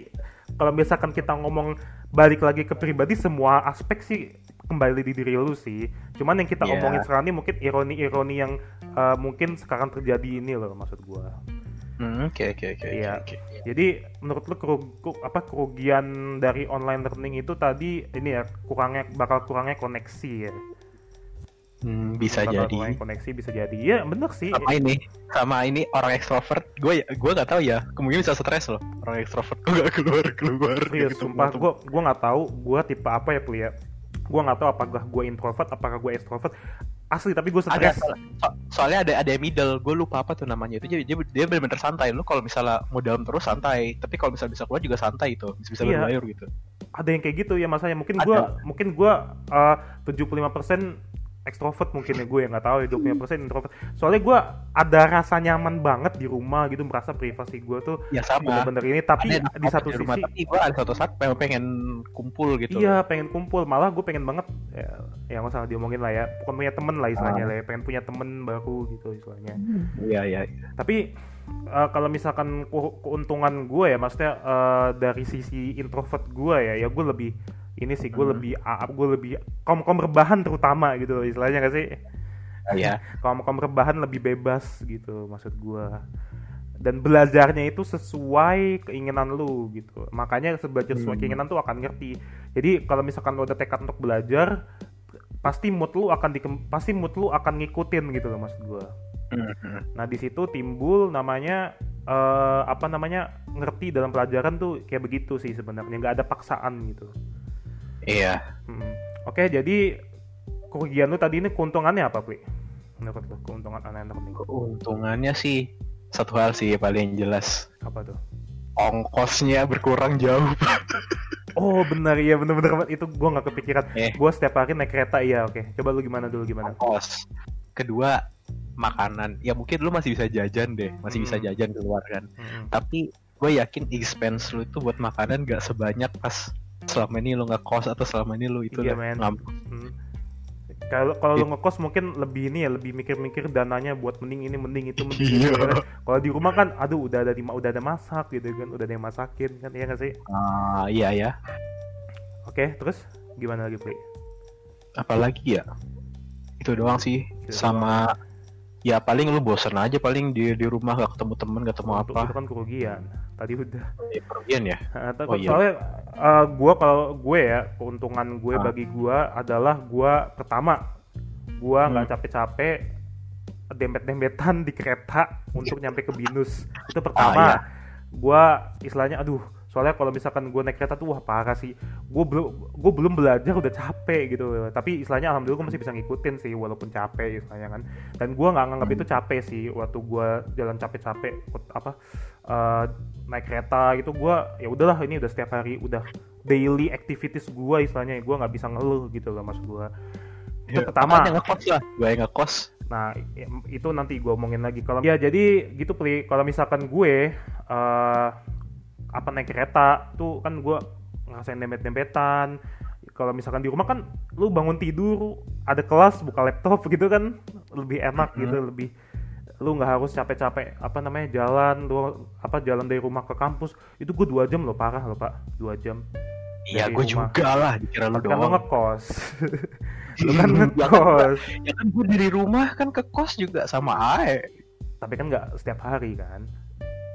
kalau misalkan kita ngomong balik lagi ke pribadi semua aspek sih kembali di diri lu sih. Cuman yang kita Iya. omongin sekarang ini mungkin ironi-ironi yang uh, mungkin sekarang terjadi ini loh maksud gua. Hmm, oke oke oke Iya. Jadi menurut lu keru- ku- apa kerugian dari online learning itu tadi ini ya kurangnya bakal kurangnya koneksi ya. Hmm, bisa bakal jadi koneksi bisa jadi. Iya, bener sih. sama ini sama ini orang ekstrovert gue gue nggak tahu ya kemungkinan bisa stres loh orang ekstrovert gue nggak keluar keluar Iya, gitu. sumpah gue gue nggak tahu gue tipe apa ya Pli ya. Gue nggak tahu apakah gue introvert, apakah gue extrovert. Asli tapi gue stres. so- soalnya ada ada middle gue lupa apa tuh namanya itu dia dia, dia benar-benar santai lu kalau misalnya mau dalam terus santai tapi kalau misalnya bisa keluar juga santai itu bisa bisa Iya. berlayar gitu Ada yang kayak gitu ya masanya. Mungkin gue mungkin gue uh, 75% ekstrovert mungkin ya gue yang nggak tahu ya 20 persen introvert. Soalnya gue ada rasa nyaman banget di rumah gitu merasa privasi gue tuh ya sama. bener-bener ini. Tapi Ada di satu di rumah, sisi tapi gue ada satu saat pengen, pengen kumpul gitu. Iya pengen kumpul. Malah gue pengen banget ya, ya nggak usah diomongin lah ya. Bukan punya temen lah istilahnya Ah. lah ya pengen punya temen baru gitu istilahnya. Iya iya iya. tapi eh, kalau misalkan ke- keuntungan gue ya maksudnya eh, dari sisi introvert gue ya ya gue lebih ini sih gue Hmm. lebih a- gue lebih kaum kaum rebahan terutama gitu loh, istilahnya gak sih iya kaum kaum rebahan lebih bebas gitu maksud gue dan belajarnya itu sesuai keinginan lu gitu makanya belajar sesuai Hmm. keinginan tuh akan ngerti jadi kalau misalkan lu ada tekad untuk belajar pasti mood lu akan dikem pasti mood lu akan ngikutin gitu loh maksud gue Mhm. Nah di situ timbul namanya eh, apa namanya ngerti dalam pelajaran tuh kayak begitu sih sebenarnya nggak ada paksaan gitu. Iya Mm. Oke jadi kerugian lu tadi ini keuntungannya apa Pli? Menurut lu keuntungan anak-anak nih keuntungannya sih satu hal sih paling jelas apa tuh? ongkosnya berkurang jauh Oh benar iya benar-benar itu gua nggak kepikiran. Eh. Gua setiap hari naik kereta iya oke. Coba lu gimana dulu gimana? ongkos kedua makanan ya mungkin lu masih bisa jajan deh masih bisa Hmm. jajan keluar kan Mm-mm. tapi gue yakin expense lu itu buat makanan gak sebanyak pas selama ini lu nggak kos atau selama ini lu itu Iya, udah men. ngam- Mm. Kalau kalau lu ngekos mungkin lebih ini ya lebih mikir-mikir dananya buat mending ini mending itu mending itu, Iya. ya kan? Kalau di rumah kan aduh udah ada di udah ada masak gitu kan udah ada yang masakin kan iya nggak sih? Ah, iya ya Oke terus gimana lagi Pri? apalagi ya itu doang sih Itu sama ya paling lu bosen aja paling di di rumah gak ketemu temen gak ketemu apa itu kan kerugian. Tadi udah. ya, kerugian ya tapi Oh, iya. Soalnya eh, gua kalau gue ya keuntungan gue Ah. bagi gua adalah gua pertama gua nggak Hmm. capek-capek dempet-dempetan di kereta untuk nyampe ke binus itu Ah, pertama iya. gua istilahnya aduh soalnya kalau misalkan gue naik kereta tuh wah parah sih. Gue belum gue belum belajar udah capek gitu. Tapi istilahnya alhamdulillah gue masih bisa ngikutin sih walaupun capek istilahnya kan. Dan gue nggak nganggap itu capek sih waktu gue jalan capek-capek apa eh, naik kereta gitu gue ya udahlah ini udah setiap hari udah daily activities gue istilahnya gue nggak bisa ngeluh gitu loh mas gue itu pertama. yang ngekos lah gue yang ngekos. Nah, itu nanti gue omongin lagi. Kalau ya jadi gitu kalau misalkan gue eh apa naik kereta tuh kan gue ngerasain dempet-dempetan. Kalau misalkan di rumah kan lu bangun tidur, ada kelas buka laptop gitu kan lebih enak Mhm. gitu, lebih lu nggak harus capek-capek apa namanya jalan lu apa jalan dari rumah ke kampus. Itu gue dua jam loh parah loh pak dua jam. Iya gue juga lah dikira lu tapi kan lu doang. ngekos. Lu kan Ya kan, ngekos. Ya kan gue dari rumah kan ke kos juga sama ae. Tapi kan nggak setiap hari kan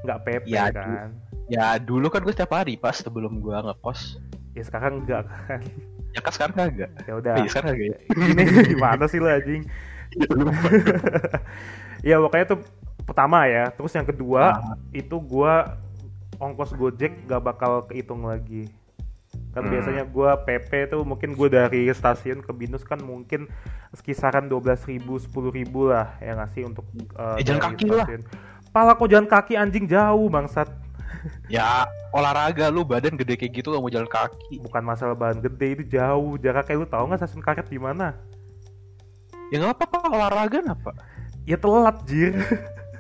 nggak PP Ya, kan ya dulu kan gue setiap hari pas sebelum gue ngekos ya sekarang enggak kan. Ya kan sekarang kagak. Ya udah. Iya, sekarang kagak ya. Ini gimana sih lo anjing? Ya pokoknya tuh pertama ya terus yang kedua Ah. itu gua ongkos gojek gak bakal kehitung lagi. Kan Hmm. biasanya gua PP tuh mungkin gua dari stasiun ke binus kan mungkin sekisaran 12.000 ribu 10.000 ribu lah ya nggak sih untuk uh, Eh, jalan dari kaki lah. stasiun. Pala kok jalan kaki anjing? Jauh bangsat ya olahraga lu badan gede kayak gitu gak mau jalan kaki. Bukan masalah bahan gede itu jauh. Jaraknya lu tahu nggak stasiun karet di mana? Ya nggak apa-apa olahraga apa. Ya telat jir.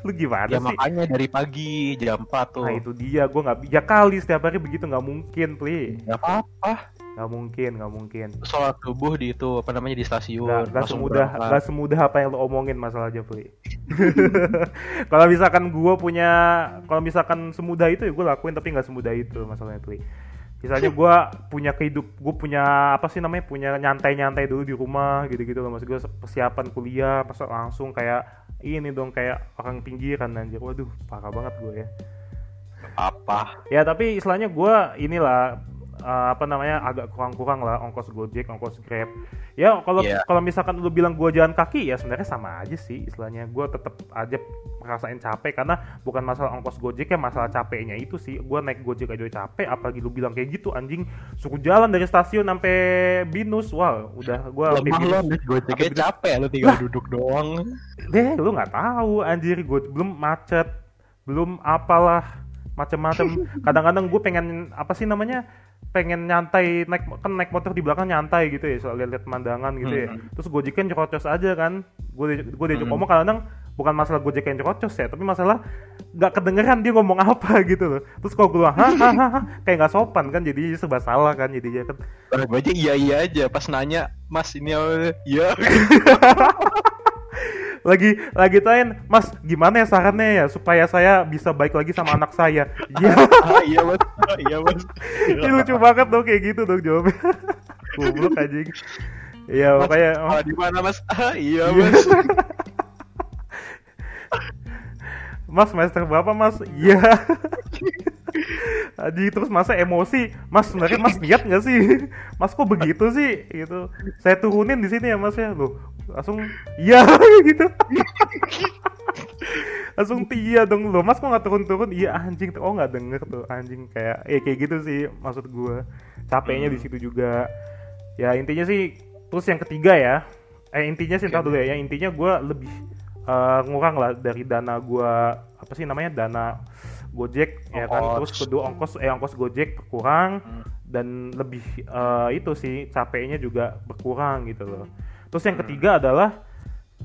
Lu gimana ya sih? makanya dari pagi jam 4 tuh. Nah itu dia. Gue nggak ya kali setiap hari begitu nggak mungkin pli. Nggak apa-apa nggak mungkin nggak mungkin. Sholat subuh di itu apa namanya di stasiun nggak nggak semudah berangkat. nggak semudah apa yang lo omongin masalahnya pli kalau misalkan gue punya kalau misalkan semudah itu ya gue lakuin tapi nggak semudah itu masalahnya pli misalnya gue punya kehidup gue punya apa sih namanya punya nyantai-nyantai dulu di rumah gitu-gitu loh maksud gue persiapan kuliah pas langsung kayak ini dong kayak orang pinggiran anjir. Waduh parah banget gue ya. Apa ya tapi istilahnya gue inilah eh, apa namanya agak kurang-kurang lah ongkos gojek ongkos grab. Ya kalau Iya. kalau misalkan lu bilang gue jalan kaki ya sebenarnya sama aja sih istilahnya. Gue tetap aja ngerasain capek karena bukan masalah ongkos gojek ya masalah capeknya itu sih. Gue naik gojek aja capek apalagi lu bilang kayak gitu anjing. Suruh jalan dari stasiun sampai binus wah udah gue lemah lo gojeknya Apa capek lo tinggal duduk doang. Deh lu nggak tahu anjir gue belum macet belum apalah macem-macem. Kadang-kadang gue pengen apa sih namanya pengen nyantai naik kan naik motor di belakang nyantai gitu ya soal lihat pemandangan gitu ya. Hmm. terus gojeknya nyerocos aja kan. Gue gue diajak Hmm. ngomong kadang bukan masalah gojek yang nyerocos ya tapi masalah nggak kedengeran dia ngomong apa gitu loh. Terus kalau gue bilang hah hah hah hah, kayak nggak sopan kan jadi serba salah kan jadinya kan. Gue aja iya iya aja pas nanya mas ini apa? Iya lagi lagi tanyain mas gimana ya sarannya ya supaya saya bisa baik lagi sama anak saya? Iya. Ah, iya mas. Ah, iya mas. Ini lucu banget dong kayak gitu dong jawabnya. Goblok anjing. Iya makanya sekolah di mana mas? Ah iya Iya. mas. Mas semester berapa mas? Iya. Aji terus masa emosi, Mas sebenarnya Mas niat nggak sih? Mas kok begitu sih? Gitu. Saya turunin di sini ya Mas ya, loh. Langsung iya gitu. langsung iya dong loh mas kok nggak turun-turun iya anjing oh nggak denger tuh anjing kayak ya kayak gitu sih maksud gua capeknya di situ juga ya intinya sih terus yang ketiga ya eh intinya sih entar dulu ya yang intinya gua lebih eh, ngurang lah dari dana gua apa sih namanya dana Gojek ya kan Ongkos. terus kedua ongkos eh ongkos Gojek berkurang Hmm. dan lebih eh, itu sih capeknya juga berkurang gitu loh terus yang Hmm. ketiga adalah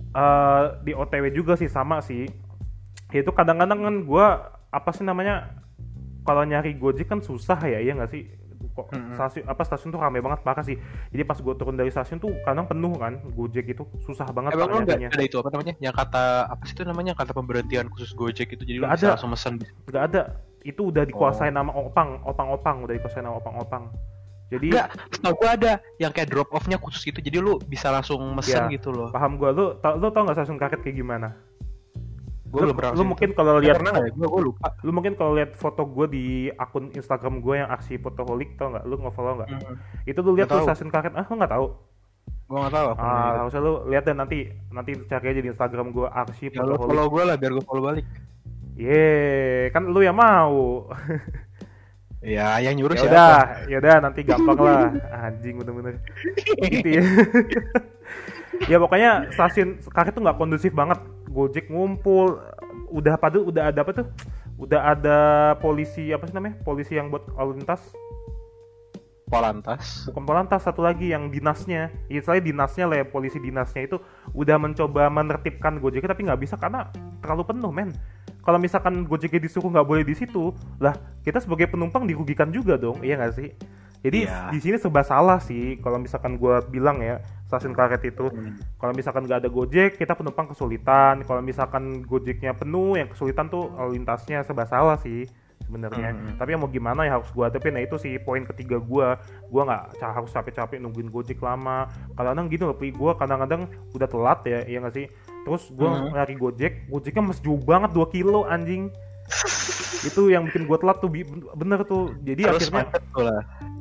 eh, di OTW juga sih sama sih itu kadang-kadang kan gua apa sih namanya kalau nyari Gojek kan susah ya iya nggak sih kok Mm-mm. stasiun apa stasiun tuh ramai banget parah sih jadi pas gua turun dari stasiun tuh kadang penuh kan Gojek itu susah banget Emang nggak nyarinya ada itu apa namanya? Yang kata apa sih itu namanya? Kata pemberhentian khusus Gojek itu jadi bisa ada. langsung mesen. nggak ada itu udah dikuasain Oh. nama opang opang opang udah dikuasain nama opang opang jadi Enggak, setahu gua ada yang kayak drop off-nya khusus gitu. Jadi lu bisa langsung mesen Ya. gitu loh. paham gua lu tau lu tau nggak stasiun karet kayak gimana Lu, belum pernah lu mungkin kalau lihat pernah ya? Gua lupa. lu mungkin kalau lihat foto gue di akun Instagram gue yang aksi fotoholik tau nggak lu nge-follow nggak Hmm. itu lu lihat tuh tahu. stasiun karet ah lu nggak tahu Gua nggak tahu ah harusnya lu lihat dan nanti nanti cari aja di Instagram gue aksi ya fotoholik follow gua lah biar gua follow balik. ye kan lu yang mau Ya, yang nyuruh ya siapa? ya udah nanti gampang lah anjing bener-bener gitu ya ya pokoknya stasiun karet tuh nggak kondusif banget gojek ngumpul udah pada udah ada apa tuh? Udah ada polisi apa sih namanya? Polisi yang buat lalu lintas? Polantas. bukan polantas satu lagi yang dinasnya. Ya saya dinasnya lah ya, polisi dinasnya itu udah mencoba menertibkan Gojek tapi nggak bisa karena terlalu penuh men. Kalau misalkan Gojeknya disuruh nggak boleh di situ lah kita sebagai penumpang dirugikan juga dong iya nggak sih? Jadi Iya. di sini serba salah sih kalau misalkan gua bilang ya stasiun karet itu. Hmm. kalau misalkan nggak ada Gojek kita penumpang kesulitan. Kalau misalkan Gojeknya penuh yang kesulitan tuh lalu lintasnya serba salah sih sebenarnya. Hmm. tapi ya mau gimana ya harus gua hadapin. Nah itu sih poin ketiga gua. Gua nggak harus capek-capek nungguin Gojek lama. Kadang-kadang gitu loh gua kadang-kadang udah telat ya iya nggak sih? Terus gua Hmm. nyari Gojek Gojeknya masih jauh banget 2 kilo anjing itu yang bikin gua telat tuh bener tuh jadi Terus akhirnya macet pula.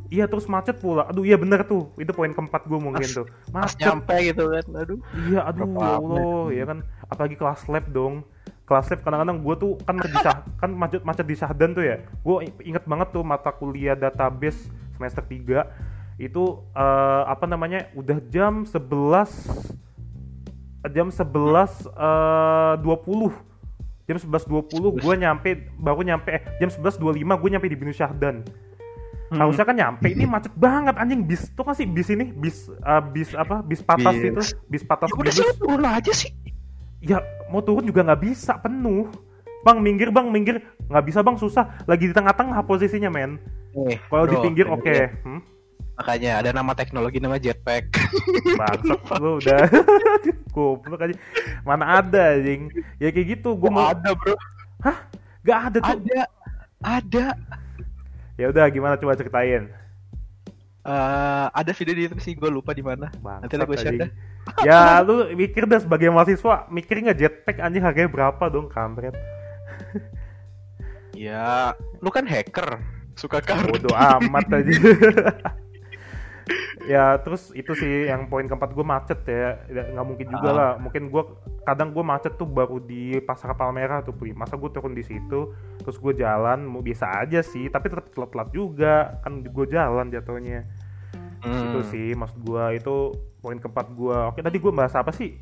iya terus macet pula aduh iya bener tuh itu poin keempat gua mungkin tuh macet nyampe gitu kan. Aduh. Iya, aduh ya Allah, ya kan. Apalagi kelas lab dong. Kelas lab kadang-kadang gue tuh kan macet di Syah- kan macet macet di Syahdan tuh ya. Gue inget banget tuh mata kuliah database semester 3 itu eh, apa namanya? Udah jam 11 jam 11 eh, 20 jam 11.20 gue nyampe baru nyampe eh, jam 11.25 gue nyampe di Binu Syahdan. Hmm. harusnya kan nyampe ini macet banget anjing. Bis tuh kan sih bis ini? Bis eh, bis apa? Bis patas Bis. itu. Bis patas Ya udah binus. sih turun aja sih. ya mau turun juga nggak bisa penuh. Bang minggir bang minggir. Nggak bisa bang susah. Lagi di tengah-tengah posisinya men. Eh, kalau di pinggir oke. ya. hmm? Makanya ada nama teknologi nama jetpack. bangsat lu udah goblok aja mana ada anjing ya kayak gitu gue mau ada, Bro. nggak ada tuh Ada. Ada. ya udah gimana coba ceritain Eh, ada video di YouTube sih gue lupa di mana. Nanti gue share dah. ya lu mikir dah sebagai mahasiswa mikir nggak jetpack anjing harganya berapa dong kampret Ya, lu kan hacker, suka kartu. bodoh amat aja ya terus itu sih yang poin keempat gue macet ya Ya, nggak mungkin juga Ah. lah mungkin gue kadang gue macet tuh baru di pasar Palmerah tuh Pri. masa gue turun di situ terus gue jalan mau bisa aja sih tapi tetap telat-telat juga kan gue jalan jatuhnya Hmm. itu sih maksud gue itu poin keempat gue oke tadi gue bahas apa sih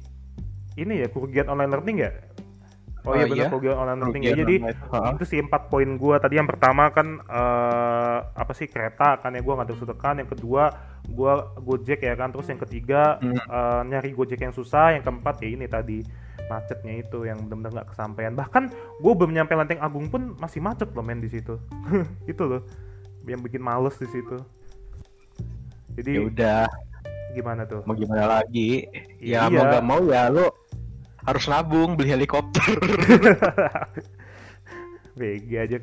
ini ya kerugian online learning ya Oh, iya Oh, benar iya? kerugian online penting ya. Jadi online. Itu sih empat poin gua tadi yang pertama kan eh, apa sih kereta kan ya gua nggak sedekah yang kedua gua gojek ya kan terus yang ketiga Hmm. eh, nyari gojek yang susah yang keempat ya ini tadi macetnya itu yang benar-benar nggak kesampaian. Bahkan gue belum nyampe lenteng agung pun masih macet loh men di situ. Itu loh yang bikin males di situ. Ya jadi udah. gimana tuh? Mau gimana lagi? Iya. ya mau gak mau ya lu harus nabung beli helikopter BG aja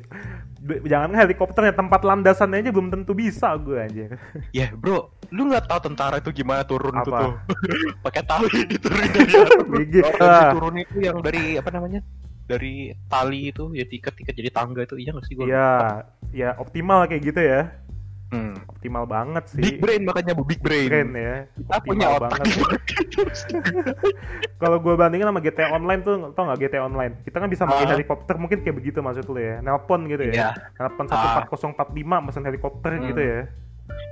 jangan helikopternya tempat landasannya aja belum tentu bisa gue aja ya bro lu nggak tahu tentara itu gimana turun itu Apa? tuh pakai tali diturunin dari. BG ah. turun itu yang dari apa namanya dari tali itu ya tiket tiket jadi tangga itu iya nggak sih gua ya ya optimal kayak gitu ya Hmm. optimal banget sih big brain makanya bu big brain, keren ya kita punya optimal otak banget kalau gue bandingin sama GTA Online tuh tau nggak GTA Online kita kan bisa pakai Ah. helikopter mungkin kayak begitu maksud lu ya nelpon gitu ya Iya. nelpon. 14045 mesen helikopter Hmm. gitu ya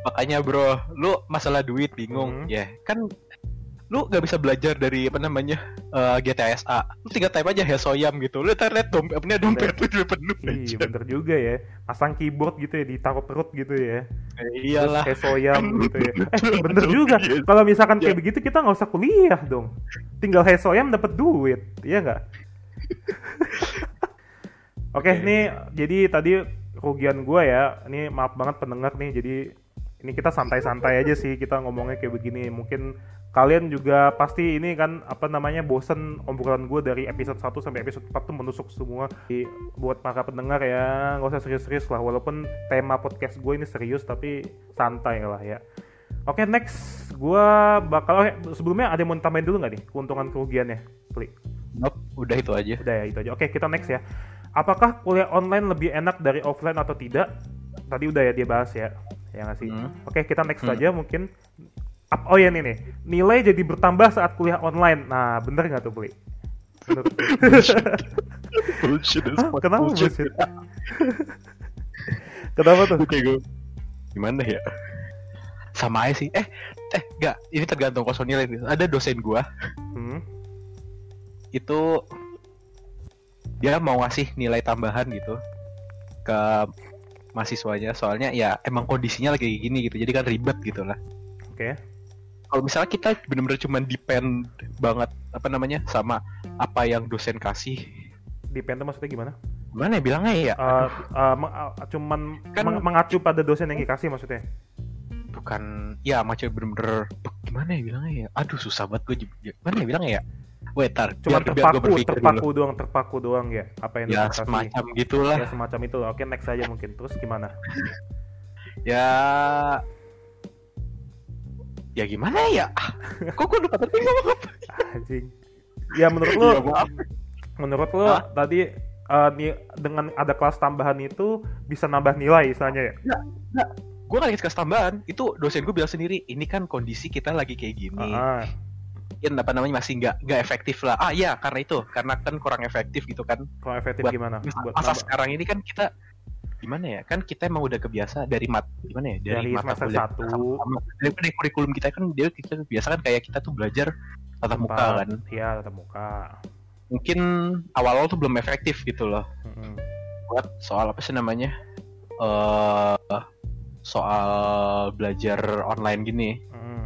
makanya bro lu masalah duit bingung Hmm. ya kan lu nggak bisa belajar dari apa namanya eh, GTSA lu tinggal type aja Hesoyam gitu. Lu ntar liat dompet apa dompet lu udah penuh iya bener juga ya. Pasang keyboard gitu ya ditaruh perut gitu ya. Eh, iyalah. Terus kayak soyam gitu ya. Eh bener juga. Kalau misalkan kayak Ya. begitu kita nggak usah kuliah dong. Tinggal hesoyam dapat duit iya nggak? Oke Oke. nih jadi tadi kerugian gua ya. Ini maaf banget pendengar nih. Jadi ini kita santai-santai aja sih. Kita ngomongnya kayak begini. Mungkin kalian juga pasti ini kan apa namanya bosen obrolan gue dari episode 1 sampai episode 4 tuh menusuk semua. Jadi, buat para pendengar ya nggak usah serius-serius lah. Walaupun tema podcast gue ini serius tapi santai lah ya. Oke next. Gue bakal oh, sebelumnya ada yang mau tambahin dulu nggak nih? Keuntungan kerugiannya Pli? Nope, udah itu aja. Udah ya itu aja. Oke kita next ya. Apakah kuliah online lebih enak dari offline atau tidak? Tadi udah ya dia bahas ya ya nggak sih? Hmm. oke kita next Hmm. aja mungkin Ap- oh ya nih nih nilai jadi bertambah saat kuliah online nah bener nggak tuh? Bener. bullshit as Hah, kenapa bullshit. bullshit? kenapa tuh Oke gue gimana ya sama aja sih eh eh enggak ini tergantung kosong nilai nih. ada dosen gua hmm? itu dia mau ngasih nilai tambahan gitu ke mahasiswanya soalnya ya emang kondisinya lagi gini gitu jadi kan ribet gitu lah oke kalau misalnya kita bener-bener cuman depend banget apa namanya sama apa yang dosen kasih. Depend tuh maksudnya gimana? Gimana ya bilangnya ya? Eh, eh, meng- eh, cuman Kan- meng- mengacu pada dosen yang dikasih maksudnya? Bukan ya macam bener-bener gimana ya bilangnya ya? Aduh susah banget gue gimana ya bilangnya ya? Wait, tar, cuman biar, terpaku terpaku dulu. doang terpaku doang ya apa yang Ya, semacam gitulah. ya semacam itu. Oke next aja mungkin. Terus gimana? Ya, ya gimana ya? Kok gue lupa tadi ngomong apa? anjing. Ya menurut lo Ya, maaf. menurut lo Hah? tadi eh, ni- dengan ada kelas tambahan itu bisa nambah nilai misalnya ya? Gue gak dikasih tambahan. Itu dosen gue bilang sendiri ini kan kondisi kita lagi kayak gini. Ah, mungkin apa namanya masih nggak nggak efektif lah. Ah iya karena itu. Karena kan kurang efektif gitu kan. Kalau efektif Buat- gimana? buat masa nambah- sekarang ini kan kita gimana ya kan kita emang udah kebiasa dari mat gimana ya Dari semester kuliah satu. sama- dari, dari kurikulum kita kan dia kita biasa kan kayak kita tuh belajar tatap muka kan iya tatap muka mungkin awal-awal tuh belum efektif gitu loh Mm-mm. buat soal apa sih namanya eh soal belajar online gini Mm.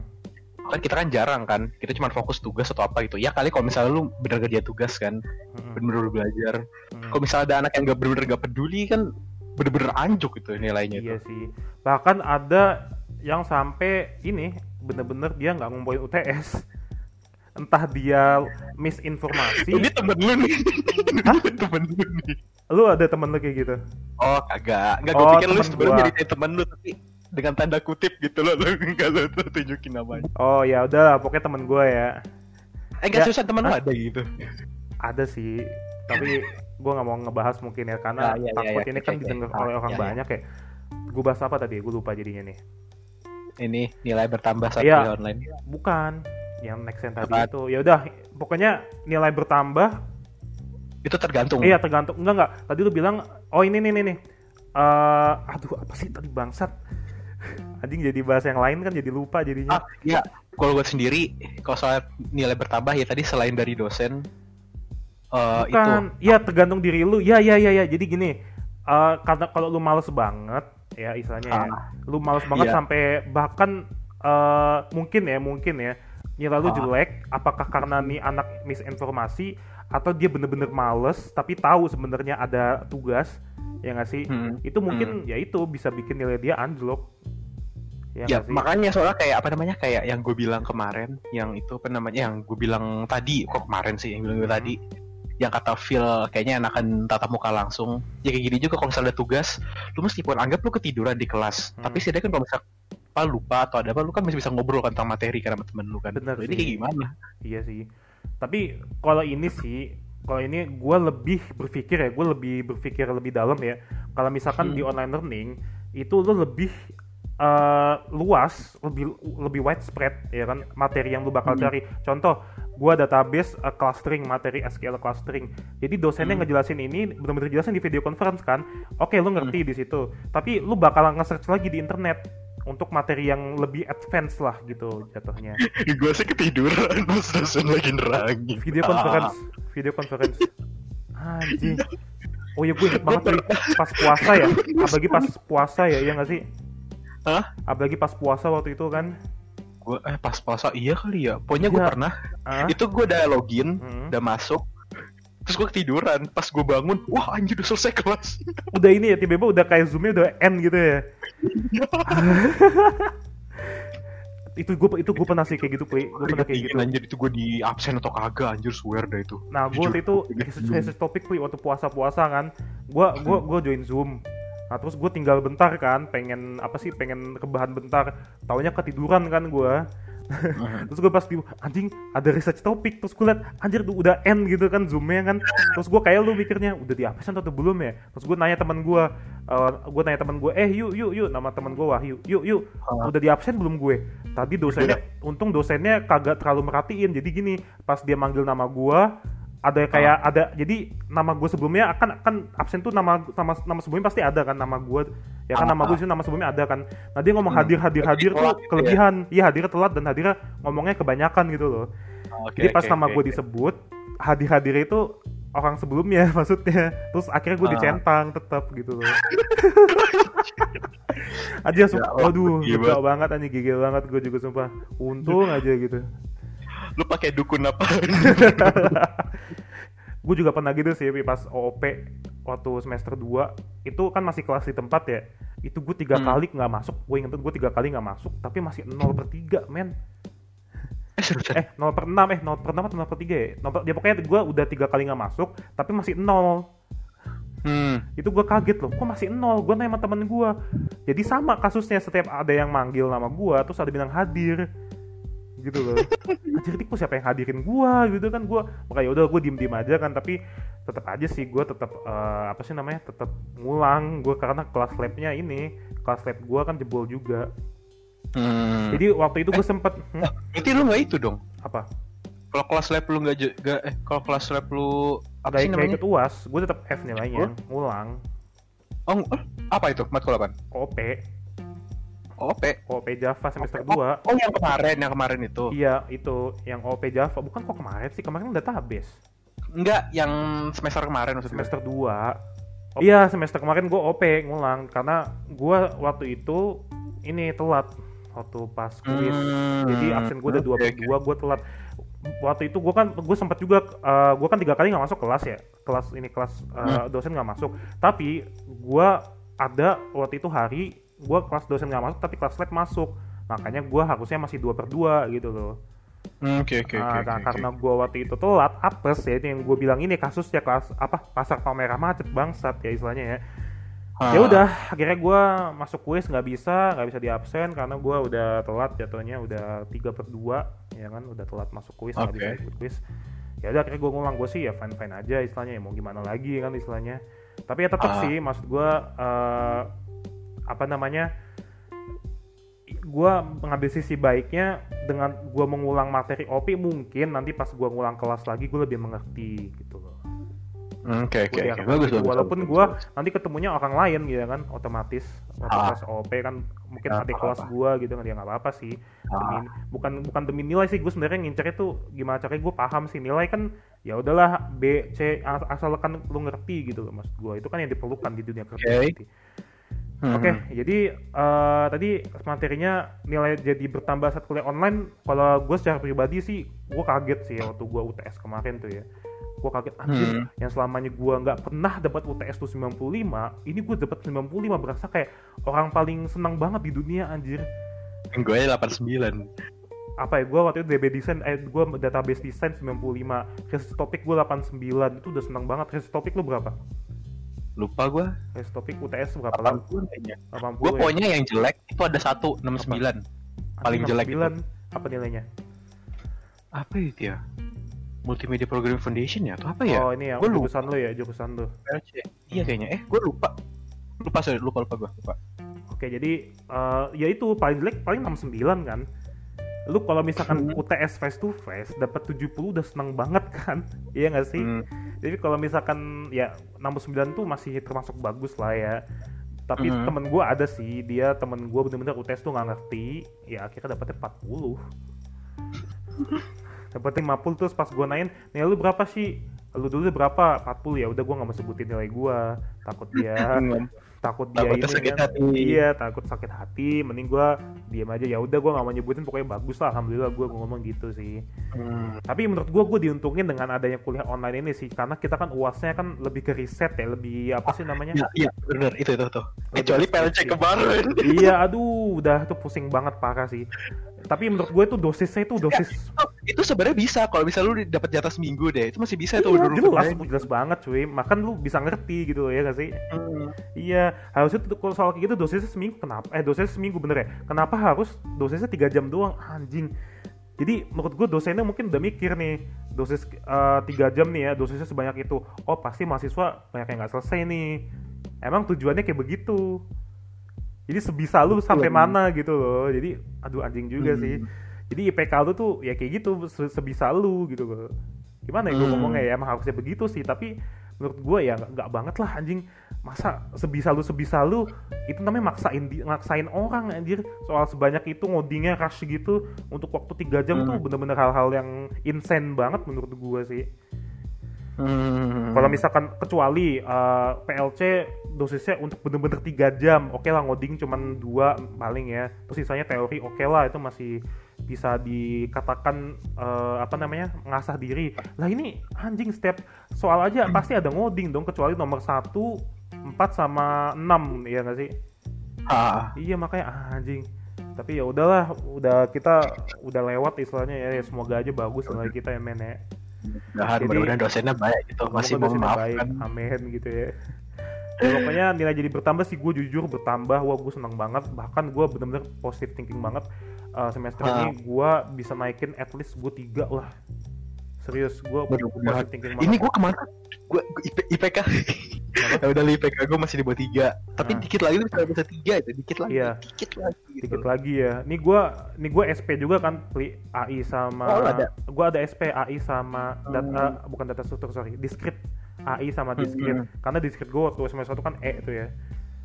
kan kita kan jarang kan kita cuma fokus tugas atau apa gitu ya kali kalau misalnya lu bener kerja tugas kan Mm-mm. bener-bener belajar Mm. kalau misalnya ada anak yang gak bener-bener gak peduli kan bener-bener anjuk gitu nilainya Iya itu sih. Bahkan ada yang sampai ini bener-bener dia nggak ngumpulin UTS. Entah dia misinformasi. ini temen lu nih Hah? temen lu nih Lu ada temen lu kayak gitu? oh kagak nggak gue Oh, pikir lu sebenarnya nyeritain temen lu tapi dengan tanda kutip gitu loh lu nggak lu lu tunjukin namanya Oh ya udah, pokoknya temen gue ya. eh nggak Ya. susah temen lu ada gitu Ada sih, tapi gue nggak mau ngebahas mungkin ya karena Ya, ya, ya, takut ya, ini oke, kan didengar Ah, oleh orang ya, ya. banyak ya. Gue bahas apa tadi? Gue lupa jadinya nih. ini nilai bertambah saat Iya. kuliah online Bukan yang next yang tadi itu. Ya udah, pokoknya nilai bertambah itu tergantung Iya tergantung enggak enggak. Tadi lu bilang oh ini nih nih nih. Eh aduh apa sih tadi bangsat. Anjing jadi bahasa yang lain kan jadi lupa jadinya. Ah, ya, kalau gue sendiri, kalau soal nilai bertambah ya tadi selain dari dosen, eh, itu Bukan, ya tergantung diri lu. Ya ya ya ya. Jadi gini, eh karena kalau lu males banget, ya istilahnya ya, Ah. lu males banget Iya. sampai bahkan eh mungkin ya mungkin ya nilai lu Ah. jelek. Apakah karena nih anak misinformasi atau dia bener-bener males tapi tahu sebenarnya ada tugas, ya nggak sih? Hmm. Itu mungkin ya itu bisa bikin nilai dia anjlok. Ya, Ya makanya soalnya kayak apa namanya kayak yang gue bilang kemarin, yang itu apa namanya yang gue bilang tadi kok kemarin sih yang bilang gue Hmm. tadi, yang kata Phil kayaknya enakan tatap muka langsung. Ya kayak gini juga kalau misalnya ada tugas, lu meskipun anggap lu ketiduran di kelas, Hmm. tapi setidaknya kan kalau misalnya apa lupa atau ada apa, lu kan masih bisa ngobrol kan tentang materi kan sama temen lu kan. Bener Ini sih. kayak gimana? Iya sih. Tapi kalau ini sih, kalau ini gue lebih berpikir ya, gue lebih berpikir lebih dalam ya. Kalau misalkan Hmm. di online learning itu lu lebih eh, luas, lebih lebih widespread ya kan materi yang lu bakal Hmm. cari. Contoh, gua database eh, clustering materi SQL clustering. Jadi dosennya Hmm. ngejelasin ini benar-benar jelasin di video conference kan. Oke, lu ngerti di situ. Tapi lu bakal nge-search lagi di internet untuk materi yang lebih advance lah gitu jatuhnya. gue sih ketiduran pas dosen lagi nerangin. video conference video conference anjing oh ya gue inget banget tuh pas puasa ya apalagi pas puasa ya iya nggak sih Hah? apalagi pas puasa waktu itu kan Gue eh pas puasa iya kali ya. Pokoknya gue Iya. pernah ah itu gue udah login, Hmm. udah masuk, terus gue ketiduran. Pas gue bangun, wah anjir udah selesai kelas. udah ini ya tiba-tiba udah kayak zoomnya udah end gitu ya itu gue itu gue pernah sih kayak gitu play gue pernah kayak gitu anjir itu gue di absen atau kagak anjir swear dah itu. Nah, gue waktu itu research, research topik Pi, waktu puasa-puasa kan. Gue gua gua join Zoom. Nah, terus gue tinggal bentar kan, pengen apa sih, pengen rebahan bentar. Taunya ketiduran kan gue. terus gue pas di anjing ada research topik terus gue liat anjir tuh udah end gitu kan zoomnya kan. Terus gue kayak lu mikirnya udah di absen atau belum ya? Terus gue nanya teman gue gue nanya teman gue eh yuk yuk yuk nama teman gue Wahyu yuk yuk Ah. udah di absen belum gue? Tadi dosennya untung dosennya kagak terlalu merhatiin. Jadi gini pas dia manggil nama gue ada kayak ada jadi nama gue sebelumnya akan kan absen tuh nama nama nama sebelumnya pasti ada kan nama gue ya kan Ah, nama gue sih nama sebelumnya ada kan nah dia ngomong Hmm. hadir hadir hadir tuh Telat gitu ya? kelebihan iya hadirnya telat dan hadirnya ngomongnya kebanyakan gitu loh Oke, jadi pas oke, nama oke, gue oke. disebut hadir hadir itu orang sebelumnya maksudnya terus akhirnya gue Ah. dicentang tetap gitu loh aja sumpah Ya Allah, waduh gila. banget anjing gigil banget gue juga sumpah untung aja gitu Lu pakai dukun apa? gue juga pernah gitu sih pas OOP waktu semester 2 itu kan masih kelas di tempat ya itu gue tiga Hmm. kali nggak masuk gue inget gue tiga kali nggak masuk tapi masih 0 per 3 men eh seriusan? eh 0 per 6 eh 0 per 6 atau 0 per 3 ya 0 per, ya pokoknya gue udah tiga kali nggak masuk tapi masih 0 Hmm. itu gue kaget loh kok masih 0 gue nanya sama temen gue jadi sama kasusnya setiap ada yang manggil nama gue terus ada bilang hadir gitu loh anjir tikus siapa yang hadirin gue gitu kan gue makanya udah gue diem diem aja kan tapi tetap aja sih gue tetap eh, apa sih namanya tetap ngulang gue karena kelas labnya ini kelas lab gue kan jebol juga Hmm. jadi waktu itu gue sempet hmm, Berarti lu nggak itu dong? apa Kalau kelas lab lu nggak nggak eh kalau kelas lab lu apa gak, sih namanya? ikut uas gue tetap F nilainya ngulang Oh, eh, apa itu? Matkul apa? OP OP. OP Java semester Oh, 2 oh, yang kemarin, yang kemarin itu. Iya itu yang OP Java. Bukan kok kemarin sih kemarin kan database Enggak, yang semester kemarin maksudnya. semester 2 Iya semester kemarin gue OP ngulang karena gue waktu itu ini telat. Waktu pas kuis. Hmm, jadi absen gue udah per dua gue telat. Waktu itu gue kan gue sempat juga gue kan tiga kali nggak masuk kelas ya. Kelas ini kelas uh, dosen nggak masuk. Tapi gue ada waktu itu hari gue kelas dosen nggak masuk tapi kelas lab masuk makanya gue harusnya masih dua per dua gitu loh Hmm, Oke, oke, oke. Oke, karena gue waktu itu telat apes ya ini yang gue bilang ini kasusnya kelas apa pasar pamerah macet bangsat ya istilahnya ya Ah. ya udah akhirnya gue masuk kuis nggak bisa nggak bisa di absen karena gue udah telat jatuhnya udah tiga per dua ya kan udah telat masuk kuis nggak bisa Oke. ikut kuis ya udah akhirnya gue ngulang gue sih ya fine fine aja istilahnya ya mau gimana lagi kan istilahnya tapi ya tetap Ah. sih maksud gue eh, apa namanya gue mengambil sisi baiknya dengan gue mengulang materi OP mungkin nanti pas gue ngulang kelas lagi gue lebih mengerti gitu loh Hmm, Oke, oke, oke. Bagus, gitu. bagus. walaupun gue nanti ketemunya orang lain gitu kan otomatis waktu Ah. kelas OP kan mungkin Ya, adik kelas gue gitu kan ya nggak apa-apa sih Ah. demi bukan bukan demi nilai sih gue sebenarnya ngincernya tuh gimana caranya gue paham sih nilai kan ya udahlah B C as- asalkan lu ngerti gitu loh mas gua itu kan yang diperlukan di dunia kerja nanti. Oke, Mhm. jadi eh, tadi materinya nilai jadi bertambah saat kuliah online. Kalau gue secara pribadi sih, gue kaget sih ya waktu gue UTS kemarin tuh ya. Gue kaget anjir, Hmm. yang selamanya gue nggak pernah dapat UTS tuh 95, ini gue dapat 95 berasa kayak orang paling senang banget di dunia anjir. gue 89 Apa ya, gue waktu itu DB design, eh gue database design 95, research topik gue 89, itu udah senang banget. Research topik lu berapa? Lupa gue Research topik UTS berapa lah? 80 kayaknya 80 gue ya? pokoknya yang jelek itu ada satu 69 paling Anjing, jelek 69, apa nilainya? apa itu ya multimedia programming foundation ya atau apa ya Oh ini ya, Gua jurusan lu ya, jurusan lu. PLC. iya kayaknya eh gue lupa lupa sorry lupa lupa gue lupa Oke, jadi eh, ya itu paling jelek paling 69 kan. Lu kalau misalkan Hmm. UTS face to face dapat 70 udah seneng banget kan? Iya nggak sih? Hmm, Jadi kalau misalkan ya 69 tuh masih termasuk bagus lah ya. Tapi Mhm. temen gue ada sih, dia temen gue bener-bener UTS tuh nggak ngerti, ya akhirnya dapetnya 40. Dapetnya 50 terus pas gue nain, nilai lu berapa sih? Lu dulu berapa? 40 ya udah gue nggak mau sebutin nilai gue, takut dia takut dia Takutnya ini sakit kan. hati. iya takut sakit hati mending gua diam aja. Ya udah gua nggak mau nyebutin pokoknya bagus lah alhamdulillah gua ngomong gitu sih. Hmm, tapi menurut gua gua diuntungin dengan adanya kuliah online ini sih karena kita kan uasnya kan lebih ke riset ya lebih apa sih namanya? Iya iya bener itu itu tuh kecuali ke PLC kemarin. Iya aduh udah tuh pusing banget parah sih tapi menurut gue itu dosisnya itu dosis itu sebenarnya bisa kalau bisa lu dapat jatah seminggu deh itu masih bisa iya, tuh dulu jelas jelas banget cuy makan lu bisa ngerti gitu ya gak sih Hmm, Iya, harusnya tuh kalau soal kayak gitu dosisnya seminggu kenapa? Eh dosisnya seminggu bener ya? Kenapa harus dosisnya tiga jam doang? Anjing. Jadi menurut gue dosennya mungkin udah mikir nih dosis eh, tiga jam nih ya dosisnya sebanyak itu. Oh pasti mahasiswa banyak yang nggak selesai nih. Emang tujuannya kayak begitu. Jadi sebisa lu sampai Hmm. mana gitu loh. Jadi aduh anjing juga Hmm. sih. Jadi IPK lu tuh ya kayak gitu se- sebisa lu gitu loh. Gimana ya gue Hmm. ngomongnya ya emang harusnya begitu sih tapi menurut gue ya nggak banget lah anjing masa sebisa lu sebisa lu itu namanya maksain maksain orang anjir soal sebanyak itu ngodingnya rush gitu untuk waktu tiga jam Hmm. tuh bener-bener hal-hal yang insane banget menurut gue sih hmm. kalau misalkan kecuali eh, PLC dosisnya untuk bener-bener tiga jam oke lah ngoding cuman dua paling ya. Terus sisanya teori oke lah itu masih bisa dikatakan eh, apa namanya ngasah diri. Lah ini anjing setiap soal aja pasti ada ngoding dong kecuali nomor satu empat sama enam ya nggak sih? Ah, iya makanya ah, anjing. Tapi ya udahlah udah kita udah lewat istilahnya ya, ya semoga aja bagus nilai kita ya men ya mudah-mudahan Jadi- mudah-mudahan dosennya baik gitu. masih Semoga dosennya baik, memaafkan amin gitu ya. Ya, pokoknya nilai jadi bertambah sih gue jujur bertambah. Wah gue senang banget. Bahkan gue bener-bener positive thinking banget. Uh, semester Ah. ini gue bisa naikin at least gue tiga lah. Serius gue positive thinking banget. ini gue ke mana gue IP, IPK ya udah li IPK gue masih di bawah tiga tapi Hmm. dikit lagi lu bisa bisa tiga itu dikit lagi Iya. dikit lagi gitu. dikit lagi ya nih gue nih gue SP juga kan Li, AI sama Oh, ada? gue ada SP AI sama Hmm. data bukan data struktur sorry discrete AI sama Hmm, discrete hmm. karena discrete gue waktu semester satu kan E itu ya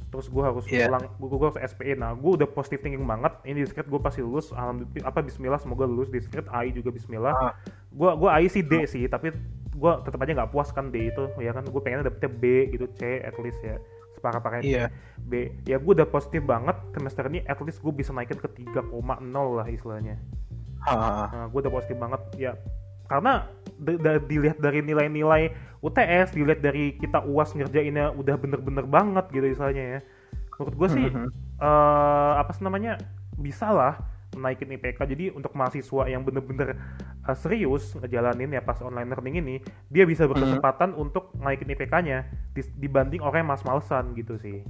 terus gue harus Iya. ulang gue gue harus SPE nah gue udah positive thinking banget ini discrete gue pasti lulus alhamdulillah apa Bismillah semoga lulus discrete AI juga Bismillah Ah. gue gue AI sih D sih tapi gue tetap aja nggak puas kan D itu ya kan? Gue pengennya dapetnya B gitu C at least ya. Sepakat pakai iya. B. Ya gue udah positif banget semester ini at least gue bisa naikin ke 3,0 lah istilahnya. Ah, nah, gue udah positif banget ya. Karena dilihat dari nilai-nilai UTS dilihat dari kita uas ngerjainnya udah bener-bener banget gitu istilahnya ya. Menurut gue sih eh, apa sih namanya bisa lah naikin IPK jadi untuk mahasiswa yang bener-bener eh, serius ngejalanin ya pas online learning ini dia bisa berkesempatan untuk naikin IPK-nya dibanding orang yang mas-malesan gitu sih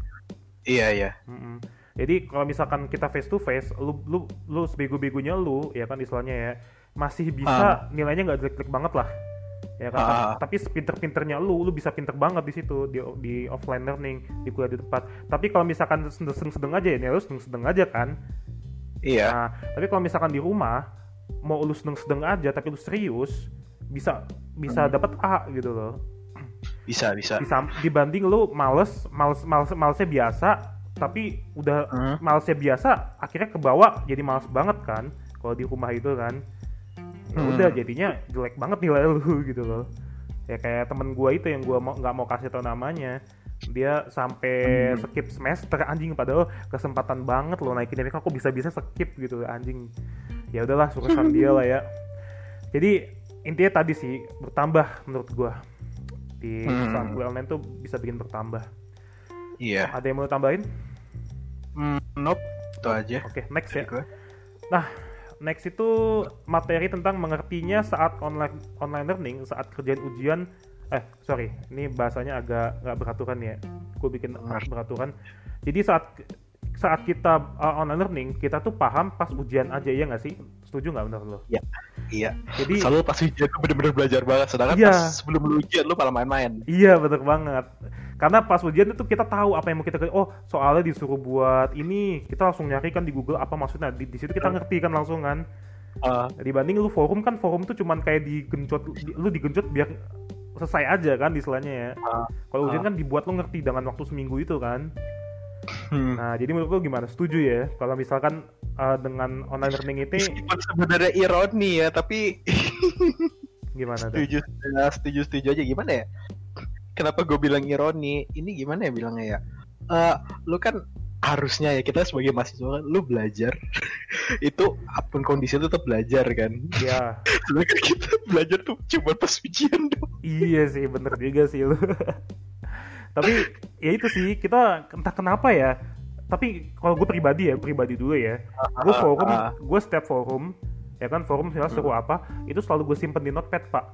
iya iya Mm-mm. Jadi kalau misalkan kita face to face, lu lu lu sebego-begonya lu ya kan istilahnya ya masih bisa nilainya nggak jelek-jelek banget lah. Ya kan, Ah. tapi sepinter-pinternya lu, lu bisa pinter banget di situ di di offline learning, di kuliah di tempat. Tapi kalau misalkan sedeng-sedeng aja ya, nih lu sedeng-sedeng aja kan. Iya Nah, tapi kalau misalkan di rumah mau lu sedeng-sedeng aja tapi lu serius bisa bisa Hmm. dapat A gitu loh. bisa bisa Bisa dibanding lu males, males males malesnya biasa tapi udah Hmm. malesnya biasa akhirnya ke bawah jadi males banget kan kalau di rumah itu kan ya Hmm. udah jadinya jelek banget nilai lu gitu loh ya kayak temen gua itu yang gua mau nggak mau kasih tau namanya dia sampai Hmm. skip semester anjing padahal kesempatan banget loh naikin nilai kok bisa bisa skip gitu anjing ya udahlah urusan dia lah ya jadi intinya tadi sih bertambah menurut gua di Hmm. saat kuliah online tuh bisa bikin bertambah Iya. ada yang mau tambahin Hmm, nope. Itu aja. oke next ya Gua. next itu materi tentang mengertinya saat online online learning saat kerjaan ujian eh sorry. Ini bahasanya agak nggak beraturan ya. Gue bikin beraturan. Jadi saat saat kita uh, online learning kita tuh paham pas ujian aja ya nggak sih? Setuju nggak menurut lo Iya. jadi Selalu pas ujian lu bener-bener belajar banget. Sedangkan Iya. pas sebelum lu ujian lu malah main-main. Iya bener banget. Karena pas ujian itu kita tahu apa yang mau kita kerjain Oh soalnya disuruh buat ini. Kita langsung nyari kan di Google apa maksudnya. Di, di situ kita ngerti kan langsung kan. Ah, Dibanding lu forum kan forum tuh cuman kayak digencot di- Lu digencot biar selesai aja kan istilahnya ya Ah. Kalau ujian Ah. kan dibuat lu ngerti dengan waktu seminggu itu kan hmm. Nah jadi menurut lu gimana? Setuju ya? Kalau misalkan uh, dengan online learning itu Meskipun sebenarnya ironi ya, tapi gimana setuju ya, setuju setuju aja gimana ya? Kenapa gue bilang ironi? Ini gimana ya bilangnya ya? Eh, lu kan harusnya ya kita sebagai mahasiswa kan, lu belajar itu apa pun kondisi lu tetap belajar kan. Ya Sedangkan kita belajar tuh cuma pas ujian doang. Iya sih, bener juga sih lu. Tapi ya itu sih, kita entah kenapa ya. Tapi kalau gue pribadi ya, pribadi dulu ya. Gue forum, ah. gue setiap forum, ya kan forum misalnya suruh apa, itu selalu gue simpen di notepad pak.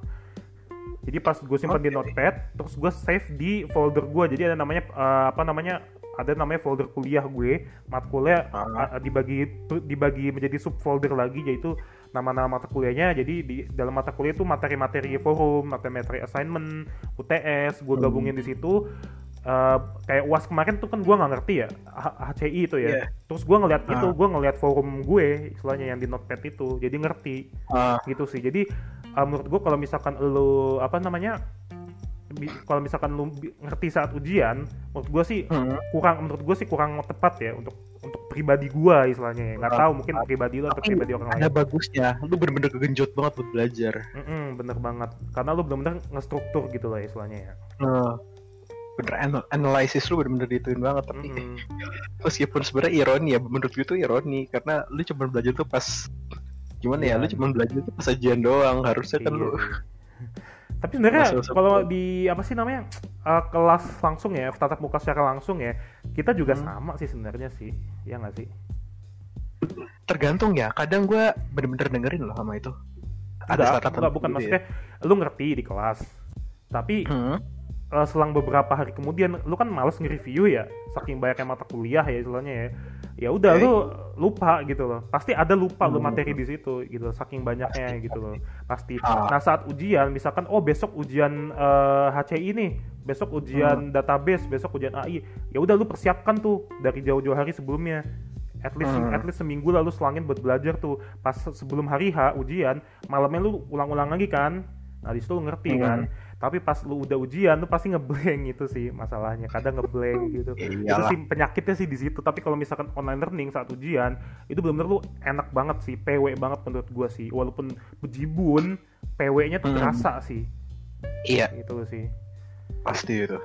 Jadi pas gue simpen di Oke. notepad, terus gue save di folder gue. Jadi ada namanya eh, apa namanya? Ada namanya folder kuliah gue, matkulnya eh, dibagi dibagi menjadi subfolder lagi, yaitu nama-nama mata kuliahnya. Jadi di dalam mata kuliah itu materi-materi forum, materi-materi assignment, UTS, gue Hmm. gabungin di situ. Eh, kayak uas kemarin tuh kan gue nggak ngerti ya HCI itu ya. Iya. Terus gue ngeliat itu, Ah. gue ngeliat forum gue, istilahnya yang di notepad itu, jadi ngerti Ah, gitu sih. Jadi uh, menurut gue kalau misalkan lu apa namanya, kalau misalkan lu ngerti saat ujian, menurut gue sih hmm. kurang, menurut gue sih kurang tepat ya untuk untuk pribadi gue istilahnya. ya. Nggak Ah. tahu mungkin pribadi lo atau pribadi orang ada lain. bagusnya, lu bener-bener kegenjot banget buat belajar. Mm-mm, bener banget. Karena lu bener-bener ngestruktur gitu lah istilahnya ya. Nah, bener anal- analisis lu bener-bener dituin banget tapi Mm-mm. meskipun sebenarnya ironi ya menurut gue itu ironi karena lu cuma belajar tuh pas gimana Iya. ya lu cuma belajar tuh pas ujian doang harusnya kan Iya lu sih. Tapi sebenarnya kalau di apa sih namanya uh, kelas langsung ya, tatap muka secara langsung ya, kita juga Hmm. sama sih sebenarnya sih, ya nggak sih? tergantung ya kadang gue bener-bener dengerin loh sama itu Enggak, startup enggak, bukan gitu maksudnya lu ngerti di kelas, tapi ya. Hmm, uh, selang beberapa hari kemudian lu kan males nge-review ya, saking banyaknya mata kuliah ya istilahnya ya. Ya udah Oke. lu lupa gitu loh. Pasti ada lupa lu Hmm. materi di situ gitu, saking banyaknya gitu loh. Pasti. Ah. Nah, saat ujian misalkan oh besok ujian eh, HCI nih, besok Hmm. ujian database, besok ujian AI. Ya udah lu persiapkan tuh dari jauh-jauh hari sebelumnya. At least Hmm. at least seminggu lalu selangin buat belajar tuh. Pas sebelum hari H ujian, malamnya lu ulang-ulang lagi kan. Nah, di situ lu ngerti Hmm. kan. Tapi pas lu udah ujian lu pasti ngeblank itu sih masalahnya. Kadang ngeblank gitu. itu Iyalah. sih penyakitnya sih di situ. Tapi kalau misalkan online learning saat ujian, itu benar-benar lu enak banget sih, PW banget menurut gua sih. Walaupun bejibun, PW-nya tuh Hmm. terasa sih. iya Gitu sih. pasti itu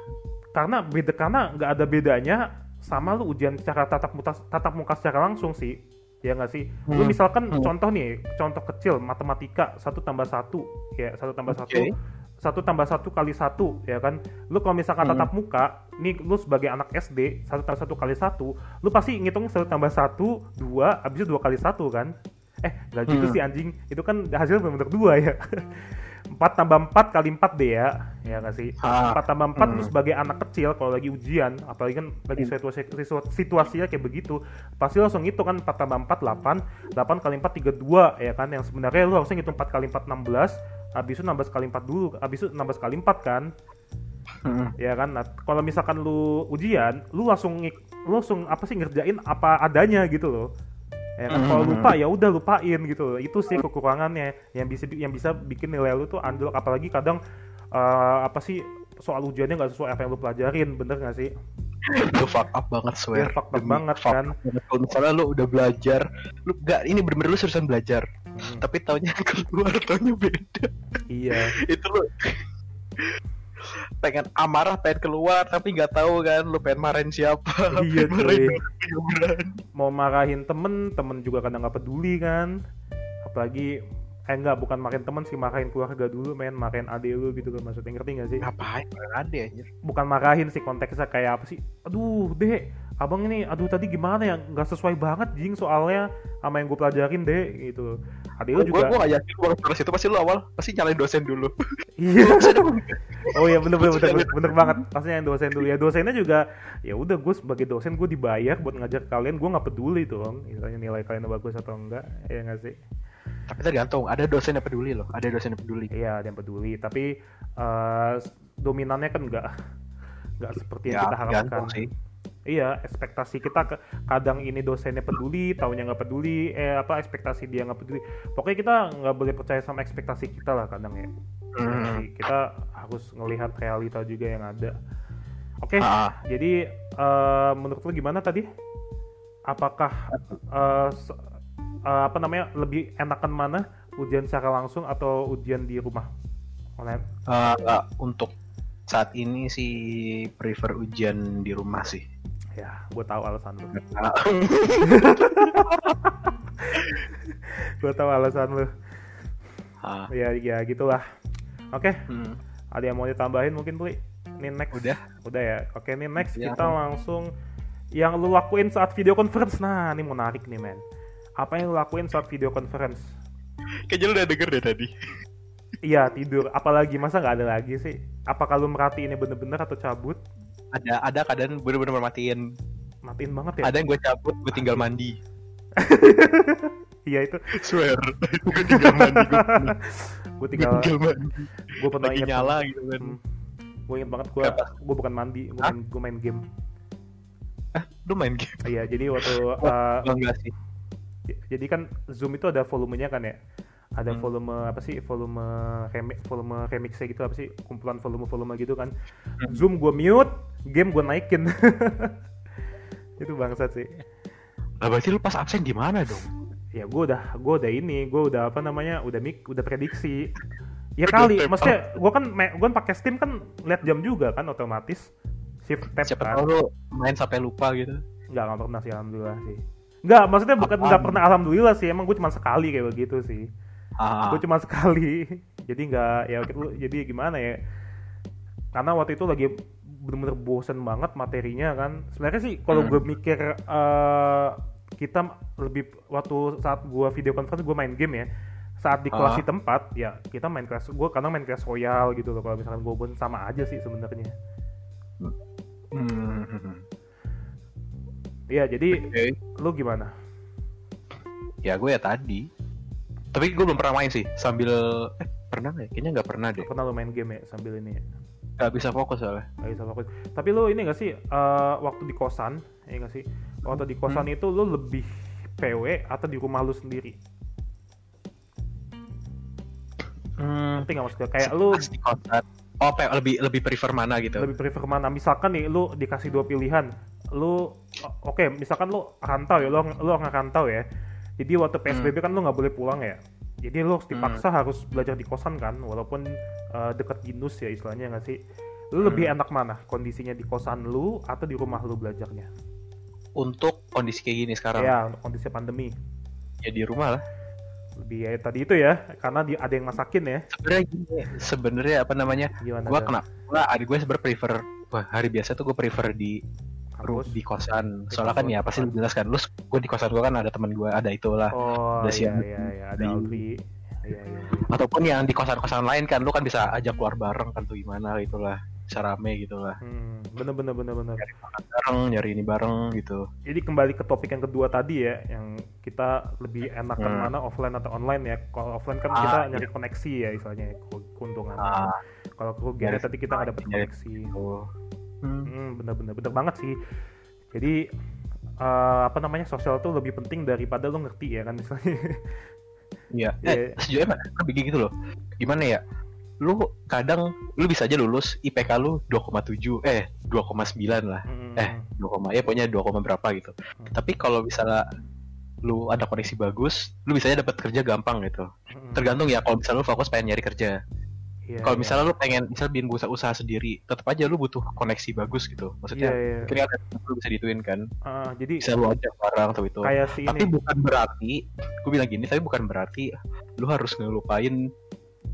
Karena beda karena nggak ada bedanya sama lu ujian secara tatap muka tatap muka secara langsung sih. Ya nggak sih? Lu Hmm. misalkan Hmm. contoh nih, contoh kecil matematika satu tambah satu, ya satu tambah satu Oke. Satu tambah satu kali satu ya kan? Lu kalau misalkan Hmm. tatap muka nih lu sebagai anak SD satu tambah satu kali satu lu pasti ngitung satu tambah satu dua abis itu dua kali satu kan? Eh nggak gitu Hmm. sih anjing. Itu kan hasilnya benar-benar dua ya. Empat tambah empat kali empat deh ya. Ya nggak sih? Ah, empat tambah empat lu hmm. sebagai anak kecil kalau lagi ujian apalagi kan lagi Hmm. situasi, situ- situasinya kayak begitu pasti langsung ngitung kan empat tambah empat delapan. Delapan kali empat tiga dua ya kan? Yang sebenarnya lu harusnya ngitung empat kali empat enam belas habis itu nambah sekali empat dulu habis itu nambah sekali empat kan. Hmm. ya kan? Nah, kalau misalkan lu ujian lu langsung lu langsung apa sih ngerjain apa adanya gitu loh. Ya kan? Kalau lupa ya udah lupain gitu loh. Itu sih kekurangannya. Yang bisa yang bisa bikin nilai lu tuh anjlok apalagi kadang eh, apa sih soal ujiannya nggak sesuai apa yang lu pelajarin bener nggak sih? Lu fuck up banget swear. Iya, fuck up Demi banget, fuck kan. up. Kalau misalnya lu udah belajar lu gak ini bener-bener lu seriusan belajar Hmm, tapi taunya keluar taunya beda. Iya. Itu lu pengen amarah pengen keluar tapi nggak tahu kan lu pengen marahin siapa? Iya, marahin mau marahin temen temen juga kadang nggak peduli kan. Apalagi eh enggak bukan marahin temen sih marahin keluarga dulu main marahin adik lu gitu kan maksudnya. Ngerti nggak sih? Ngapain ada anjir? Bukan marahin sih konteksnya kayak apa sih? Aduh deh abang ini aduh tadi gimana ya? Nggak sesuai banget jing soalnya sama yang gue pelajarin deh gitu. Adik lu gue juga gue gak yakin lu harus itu pasti lu awal pasti nyalain dosen dulu. Iya. Oh iya bener bener bener, bener, bener banget. Pasti yang dosen dulu. Ya dosennya juga ya udah gue sebagai dosen gue dibayar buat ngajar kalian. Gue nggak peduli dong misalnya nilai kalian bagus atau enggak ya nggak sih? Tapi tergantung ada dosen yang peduli loh ada dosen yang peduli. Iya ada yang peduli. Tapi eh, dominannya kan nggak nggak seperti yang ya kita harapkan. sih Iya, ekspektasi kita ke- kadang ini dosennya peduli, taunya nggak peduli, eh apa ekspektasi dia nggak peduli. Pokoknya kita nggak boleh percaya sama ekspektasi kita lah kadang ya. Hmm. Jadi kita harus ngelihat realita juga yang ada. Oke, Ah, jadi eh, menurut lu gimana tadi? Apakah se- eh, apa namanya lebih enakan mana ujian secara langsung atau ujian di rumah online? eh, eh, untuk saat ini sih prefer ujian di rumah sih Ya, gue tahu alasan lu. Gue tahu alasan lu. ah, Ya, ya gitulah. Oke, hmm, ada yang mau ditambahin mungkin Pli? Ini next. udah Udah ya. Oke, ini next Ya. kita langsung yang lu lakuin saat video conference. Nah, ini menarik nih, men. Apa yang lu lakuin saat video conference? kayaknya lu udah denger deh tadi Iya, tidur. Apalagi masa nggak ada lagi sih? Apakah lu merhatiin ini bener-bener atau cabut? Ada ada keadaan bener-bener matiin Matiin banget ya? ada yang gue cabut gue tinggal mandi. Iya itu. swear gue tinggal mandi gue tinggal, tinggal mandi. Gue pernah lagi nyala gitu kan. Hmm. Gue inget banget gue, gue bukan mandi, gue main, gue main game. ah lu main game? Iya, jadi waktu uh, enggak sih. jadi kan Zoom itu ada volumenya kan ya ada Hmm. volume apa sih volume remix volume remixnya gitu apa sih kumpulan volume volume gitu kan. Hmm. Zoom gue mute game gue naikin. Itu bangsat sih. Lah berarti lu pas absen gimana dong? Ya gue udah gue udah ini gue udah apa namanya udah mik udah prediksi. Ya kali maksudnya gue kan gue kan pakai Steam kan lihat jam juga kan otomatis. Shift tab siapa kan. tahu lu main sampai lupa gitu. Nggak nggak pernah sih alhamdulillah sih. Nggak maksudnya bukan nggak pernah alhamdulillah sih emang gue cuma sekali kayak begitu sih ah. gue cuma sekali. Jadi nggak ya lu- jadi gimana ya? Karena waktu itu lagi bener-bener bosen banget materinya kan. Sebenarnya sih kalau Hmm. gue mikir eh, kita lebih waktu saat gue video conference gue main game ya. Saat di kelas Ah. di tempat ya kita main kelas gue kadang main kelas royal gitu loh. Kalau misalkan gue bosen sama aja sih sebenarnya. Hmm. iya jadi Oke. lu gimana? Ya gue ya tadi tapi gue belum pernah main sih sambil eh pernah nggak ya? kayaknya nggak pernah deh pernah lu main game ya sambil ini ya nggak bisa fokus soalnya Nggak bisa fokus. Tapi lu ini gak sih eh, waktu di kosan, ya gak sih? Waktu di kosan itu lu lebih PW atau di rumah lu sendiri? hmm. Ngerti gak maksudnya? Kayak lu Pas di kosan oh ya, lebih lebih prefer mana gitu lebih prefer mana? Misalkan nih lu dikasih dua pilihan, lu o- oke, misalkan lu rantau ya, lu lu nggak rantau ya. Jadi waktu PSBB kan lu nggak boleh pulang ya. Jadi lu harus dipaksa harus belajar di kosan kan, walaupun eh, dekat ginus ya istilahnya nggak sih? Lu lebih enak mana? Kondisinya di kosan lu atau di rumah lu belajarnya? untuk kondisi kayak gini sekarang Ya, untuk kondisi pandemi. ya di rumah lah lebih ya tadi itu ya karena di, ada yang masakin ya sebenarnya gini sebenarnya apa namanya gimana gue tuh? kena gua adik gue sebenarnya prefer wah hari biasa tuh gue prefer di ru- Kampus? di kosan. Soalnya kan ya pasti lu jelas kan lu gue di kosan gue kan ada teman gue ada itulah oh Udah iya iya iya ada Alfi iya iya ataupun yang di kosan-kosan lain kan lu kan bisa ajak keluar bareng kan tuh gimana gitulah bisa rame gitulah hmm, bener bener bener bener. Bareng nyari ini bareng gitu. Jadi kembali ke topik yang kedua tadi ya yang kita lebih enakan Hmm. mana offline atau online ya. Kalau offline kan Ah, kita iya. nyari koneksi ya istilahnya ya, ke- keuntungan. Ah. Kalau kerugiannya Nyari- tadi kita nggak dapat nyari- koneksi. gitu hmm. hmm, bener bener bener banget sih jadi eh, apa namanya sosial tuh lebih penting daripada lo ngerti ya kan misalnya Iya. Iya. Eh, sejujurnya emang kan begini gitu loh. Gimana ya? Lu kadang lu bisa aja lulus IPK lu 2,7 eh 2,9 lah. Hmm, Eh, 2, ya pokoknya 2, berapa gitu. Hmm. Tapi kalau misalnya lu ada koneksi bagus lu bisa dapat kerja gampang gitu Mm-mm. tergantung ya kalau misalnya lu fokus pengen nyari kerja Iya, kalau iya. misalnya lu pengen misal bikin usaha, usaha sendiri tetap aja lu butuh koneksi bagus gitu maksudnya iya. kira ada yang lu bisa dituin kan Ah, jadi bisa lu ajak barang atau itu kayak si tapi ini. bukan berarti gue bilang gini tapi bukan berarti lu harus ngelupain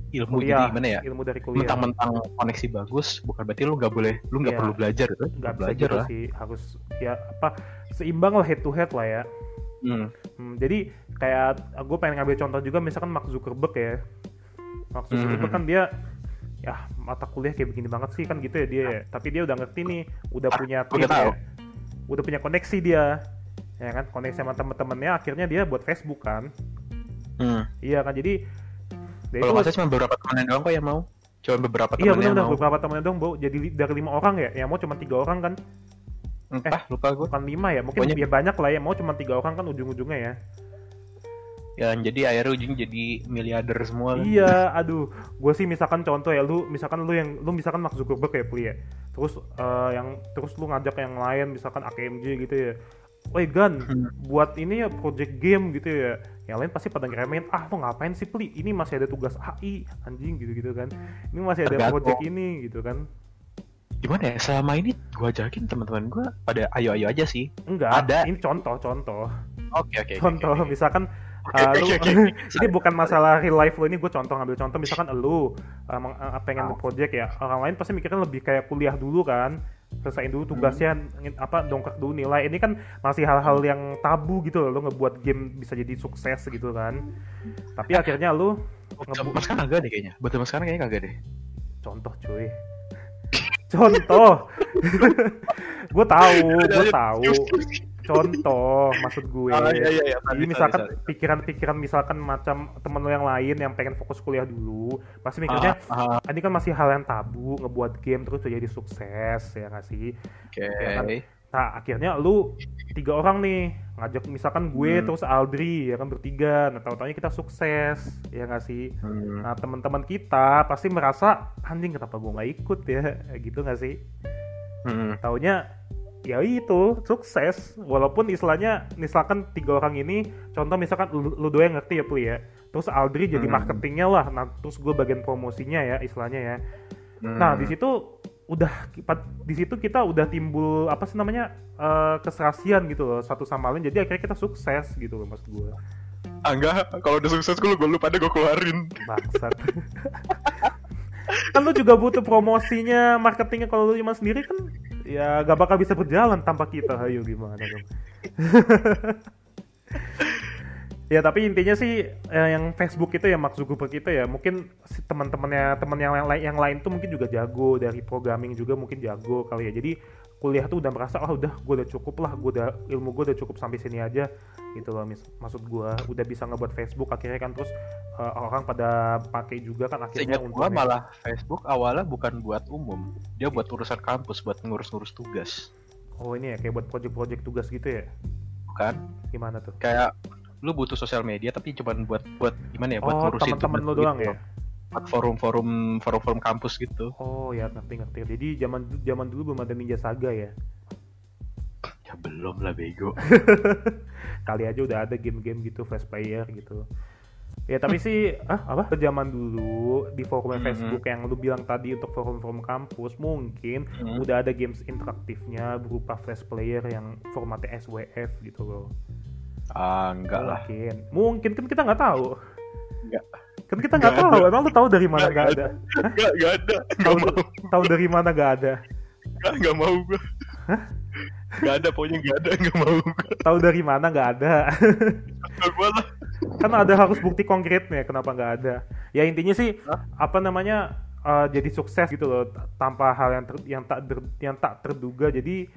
ilmu Kuliah. jadi gimana ya ilmu dari kuliah. mentang-mentang koneksi bagus bukan berarti lu nggak boleh lu nggak Iya. perlu belajar gitu nggak belajar gitu lah sih harus ya apa seimbang lah head to head lah ya Hmm. Hmm, jadi kayak gue pengen ngambil contoh juga misalkan Mark Zuckerberg ya Mark Zuckerberg Mhm. kan dia ya mata kuliah kayak begini banget sih kan gitu ya dia ya. tapi dia udah ngerti nih udah Ah, punya gua tim ya udah punya koneksi dia. Ya kan koneksi sama temen-temennya akhirnya dia buat Facebook kan. Hmm. iya kan jadi kalau itu nggak salah cuma beberapa temen doang kok yang mau. Cuma beberapa iya temen yang benar mau. beberapa temennya dong bu jadi dari lima orang ya? Yang mau cuma tiga orang kan? Entah lupa gue bukan lima ya? Mungkin Pokoknya- ya banyak lah ya. Mau cuma tiga orang kan ujung-ujungnya ya ya jadi akhirnya ujung jadi miliarder semua kan. Iya, aduh, gue sih misalkan contoh ya, lu misalkan lu yang lu misalkan Mark Zuckerberg ya, Pli ya. Terus eh, yang terus lu ngajak yang lain misalkan AKMJ gitu ya. Woi Gan, Hmm. buat ini ya project game gitu ya. Yang lain pasti pada ngeremehin, ah lu ngapain sih Pli? Ini masih ada tugas AI, anjing gitu-gitu kan. Ini masih ada Tergantung. project ini gitu kan. gimana ya selama ini gue ajakin teman-teman gue pada ayo-ayo aja sih Enggak, Ada. ini contoh-contoh. oke oke oke, Contoh, oke, oke. misalkan Uh, lu, ini bukan masalah real life lo ini gue contoh ngambil contoh. Misalkan lu uh, meng- uh, pengen Ah. project ya orang lain pasti mikirnya lebih kayak kuliah dulu kan selesaiin dulu tugasnya ngin- apa dongkrak dulu nilai. Ini kan masih hal-hal yang tabu gitu loh lo ngebuat game bisa jadi sukses gitu kan. Tapi akhirnya lu Buat ngebu- zaman sekarang kagak deh kayaknya. Buat zaman sekarang kayaknya kagak deh. Contoh cuy. Contoh. Gue tahu gue tahu contoh maksud gue Oh, iya, iya, iya. Jadi misalkan pikiran-pikiran misalkan macam temen lo yang lain yang pengen fokus kuliah dulu, pasti mikirnya Ah, ah, ini kan masih hal yang tabu ngebuat game terus jadi sukses ya nggak sih? oke Ya kan? Nah akhirnya lu tiga orang nih ngajak misalkan gue Hmm. terus Aldri ya kan bertiga, nah tahu-taunya kita sukses ya nggak sih? Hmm. Nah teman-teman kita pasti merasa anjing kenapa gue nggak ikut ya gitu nggak sih? Hmm. Taunya ya itu sukses. Walaupun istilahnya misalkan tiga orang ini contoh misalkan lu, lu doang yang ngerti ya Pli ya. Terus Aldri jadi Hmm. marketingnya lah. Nah terus gue bagian promosinya ya istilahnya ya. Hmm. nah di situ udah di situ kita udah timbul apa sih namanya eh, keserasian gitu loh satu sama lain. Jadi akhirnya kita sukses gitu loh maksud gue enggak, kalau udah sukses gue gue lupa deh gue keluarin. bangsat. Kan lu juga butuh promosinya marketingnya. Kalau lu cuma sendiri kan ya gak bakal bisa berjalan tanpa kita. Ayo gimana dong? Ya tapi intinya sih eh, yang Facebook itu ya Mark Zuckerberg itu ya mungkin si teman-temannya teman yang lain yang lain tuh mungkin juga jago dari programming juga mungkin jago kali ya. Jadi kuliah tuh udah merasa oh udah gue udah cukup lah gue udah ilmu gue udah cukup sampai sini aja gitu loh mis maksud gue udah bisa ngebuat Facebook akhirnya kan terus eh, orang pada pakai juga kan akhirnya Seingat gue malah Facebook awalnya bukan buat umum, dia buat urusan kampus, buat ngurus-ngurus tugas, oh ini ya kayak buat project-project tugas gitu ya bukan? gimana tuh Kayak lu butuh sosial media tapi cuman buat buat gimana ya buat oh ngurusin teman-teman lo doang gitu. ya forum-forum forum-forum kampus gitu. Oh ya ngerti ngerti jadi zaman zaman dulu belum ada Ninja Saga ya? Ya belum lah bego. Kali aja udah ada game-game gitu flash player gitu. Ya tapi sih ah apa? Zaman dulu di forum Mhm. Facebook yang lu bilang tadi untuk forum-forum kampus mungkin Hmm. udah ada games interaktifnya berupa flash player yang formatnya SWF gitu loh. Ah enggak lah. Mungkin. Mungkin kan kita nggak tahu. Nggak. Kan kita nggak Nggak tahu emang lu tahu dari mana Nggak nggak ada. enggak enggak ada. Tahu tahu dari mana nggak ada? Enggak enggak mau gue enggak ada pokoknya enggak ada enggak mau gue tahu dari mana nggak ada? Enggak gue lah. Kan ada harus bukti konkretnya kenapa nggak ada? Ya intinya sih Hah? apa namanya eh, jadi sukses gitu loh tanpa hal yang ter- yang tak der- yang tak terduga. Jadi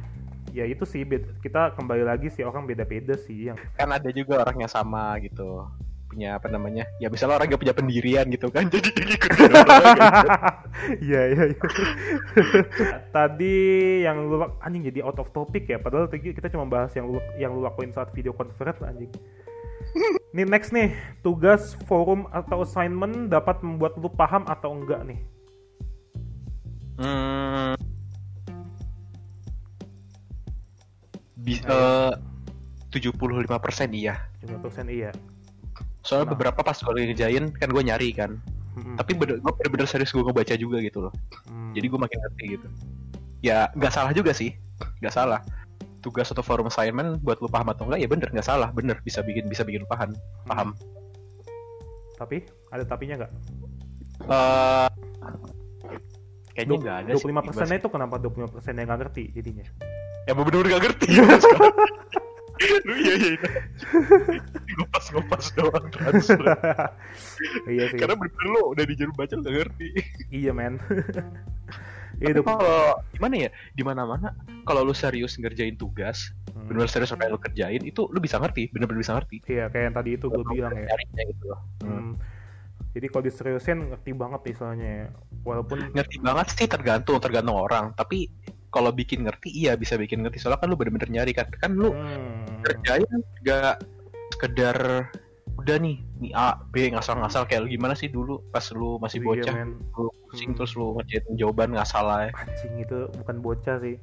ya itu sih kita kembali lagi sih orang beda-beda sih yang kan ada juga orang yang sama gitu punya apa namanya ya misalnya orang gak punya pendirian gitu kan jadi dia ikut iya iya iya. tadi yang lu anjing jadi out of topic ya padahal tadi kita cuma bahas yang lu yang lu lakuin saat video conference anjing. Nih next nih, tugas forum atau assignment dapat membuat lu paham atau enggak nih? hmm, bisa eh, 75% iya. 75% iya soalnya Nah. beberapa pas gue ngerjain kan gue nyari kan. Mm-mm. tapi bener, gue bener-bener serius gue ngebaca juga gitu loh. Hmm. jadi gue makin ngerti gitu. Ya nggak salah juga sih. Nggak salah. Tugas atau forum assignment buat lu paham atau enggak ya bener nggak salah. Bener bisa bikin bisa bikin paham. Paham. Tapi ada tapinya nggak? Eh, kayaknya nggak ada sih 25 persennya itu kenapa 25 persennya nggak ngerti jadinya? Ya bener-bener nggak ngerti lu iya iya. Ngopas ngopas doang transfer. Iya sih. Karena bener-bener lu udah dijarum baca lu nggak ngerti. Iya men. Itu kalau gimana ya di mana mana kalau lu serius ngerjain tugas Hmm. bener-bener serius sampai lu kerjain itu lu bisa ngerti bener-bener bisa ngerti. Iya kayak yang tadi itu gue bilang ya. gitu loh. Hmm. Jadi kalau diseriusin ngerti banget istilahnya ya. walaupun ngerti banget sih tergantung tergantung orang. Tapi kalau bikin ngerti iya bisa bikin ngerti. Soalnya kan lu bener-bener nyari kan. Kan lu hmm, kerjain gak sekedar udah nih nih A B ngasal-ngasal kayak lu. Gimana sih dulu pas lu masih iya, bocah? men. lu pusing Hmm. terus lu ngerjain jawaban nggak salah ya anjing itu bukan bocah sih.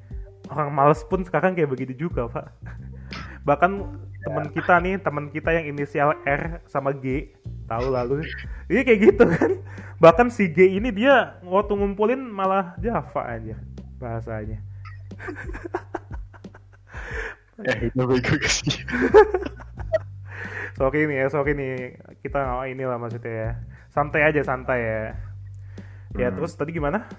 Orang males pun sekarang kayak begitu juga pak. Bahkan teman kita nih teman kita yang inisial R sama G tahu lalu ini kayak gitu kan. Bahkan si G ini dia waktu ngumpulin malah Java aja bahasanya. Ya itu bego sih? Sorry nih ya sorry nih. Kita nggak ini lah maksudnya ya. Santai aja santai ya. Ya Hmm. terus tadi gimana?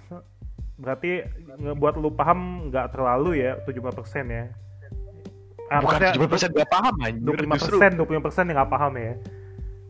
Berarti ngebuat lu paham nggak terlalu ya 75% ya. Ah, bukan 70 persen gak paham anjir 25 justru. persen 25 persen yang nggak paham ya.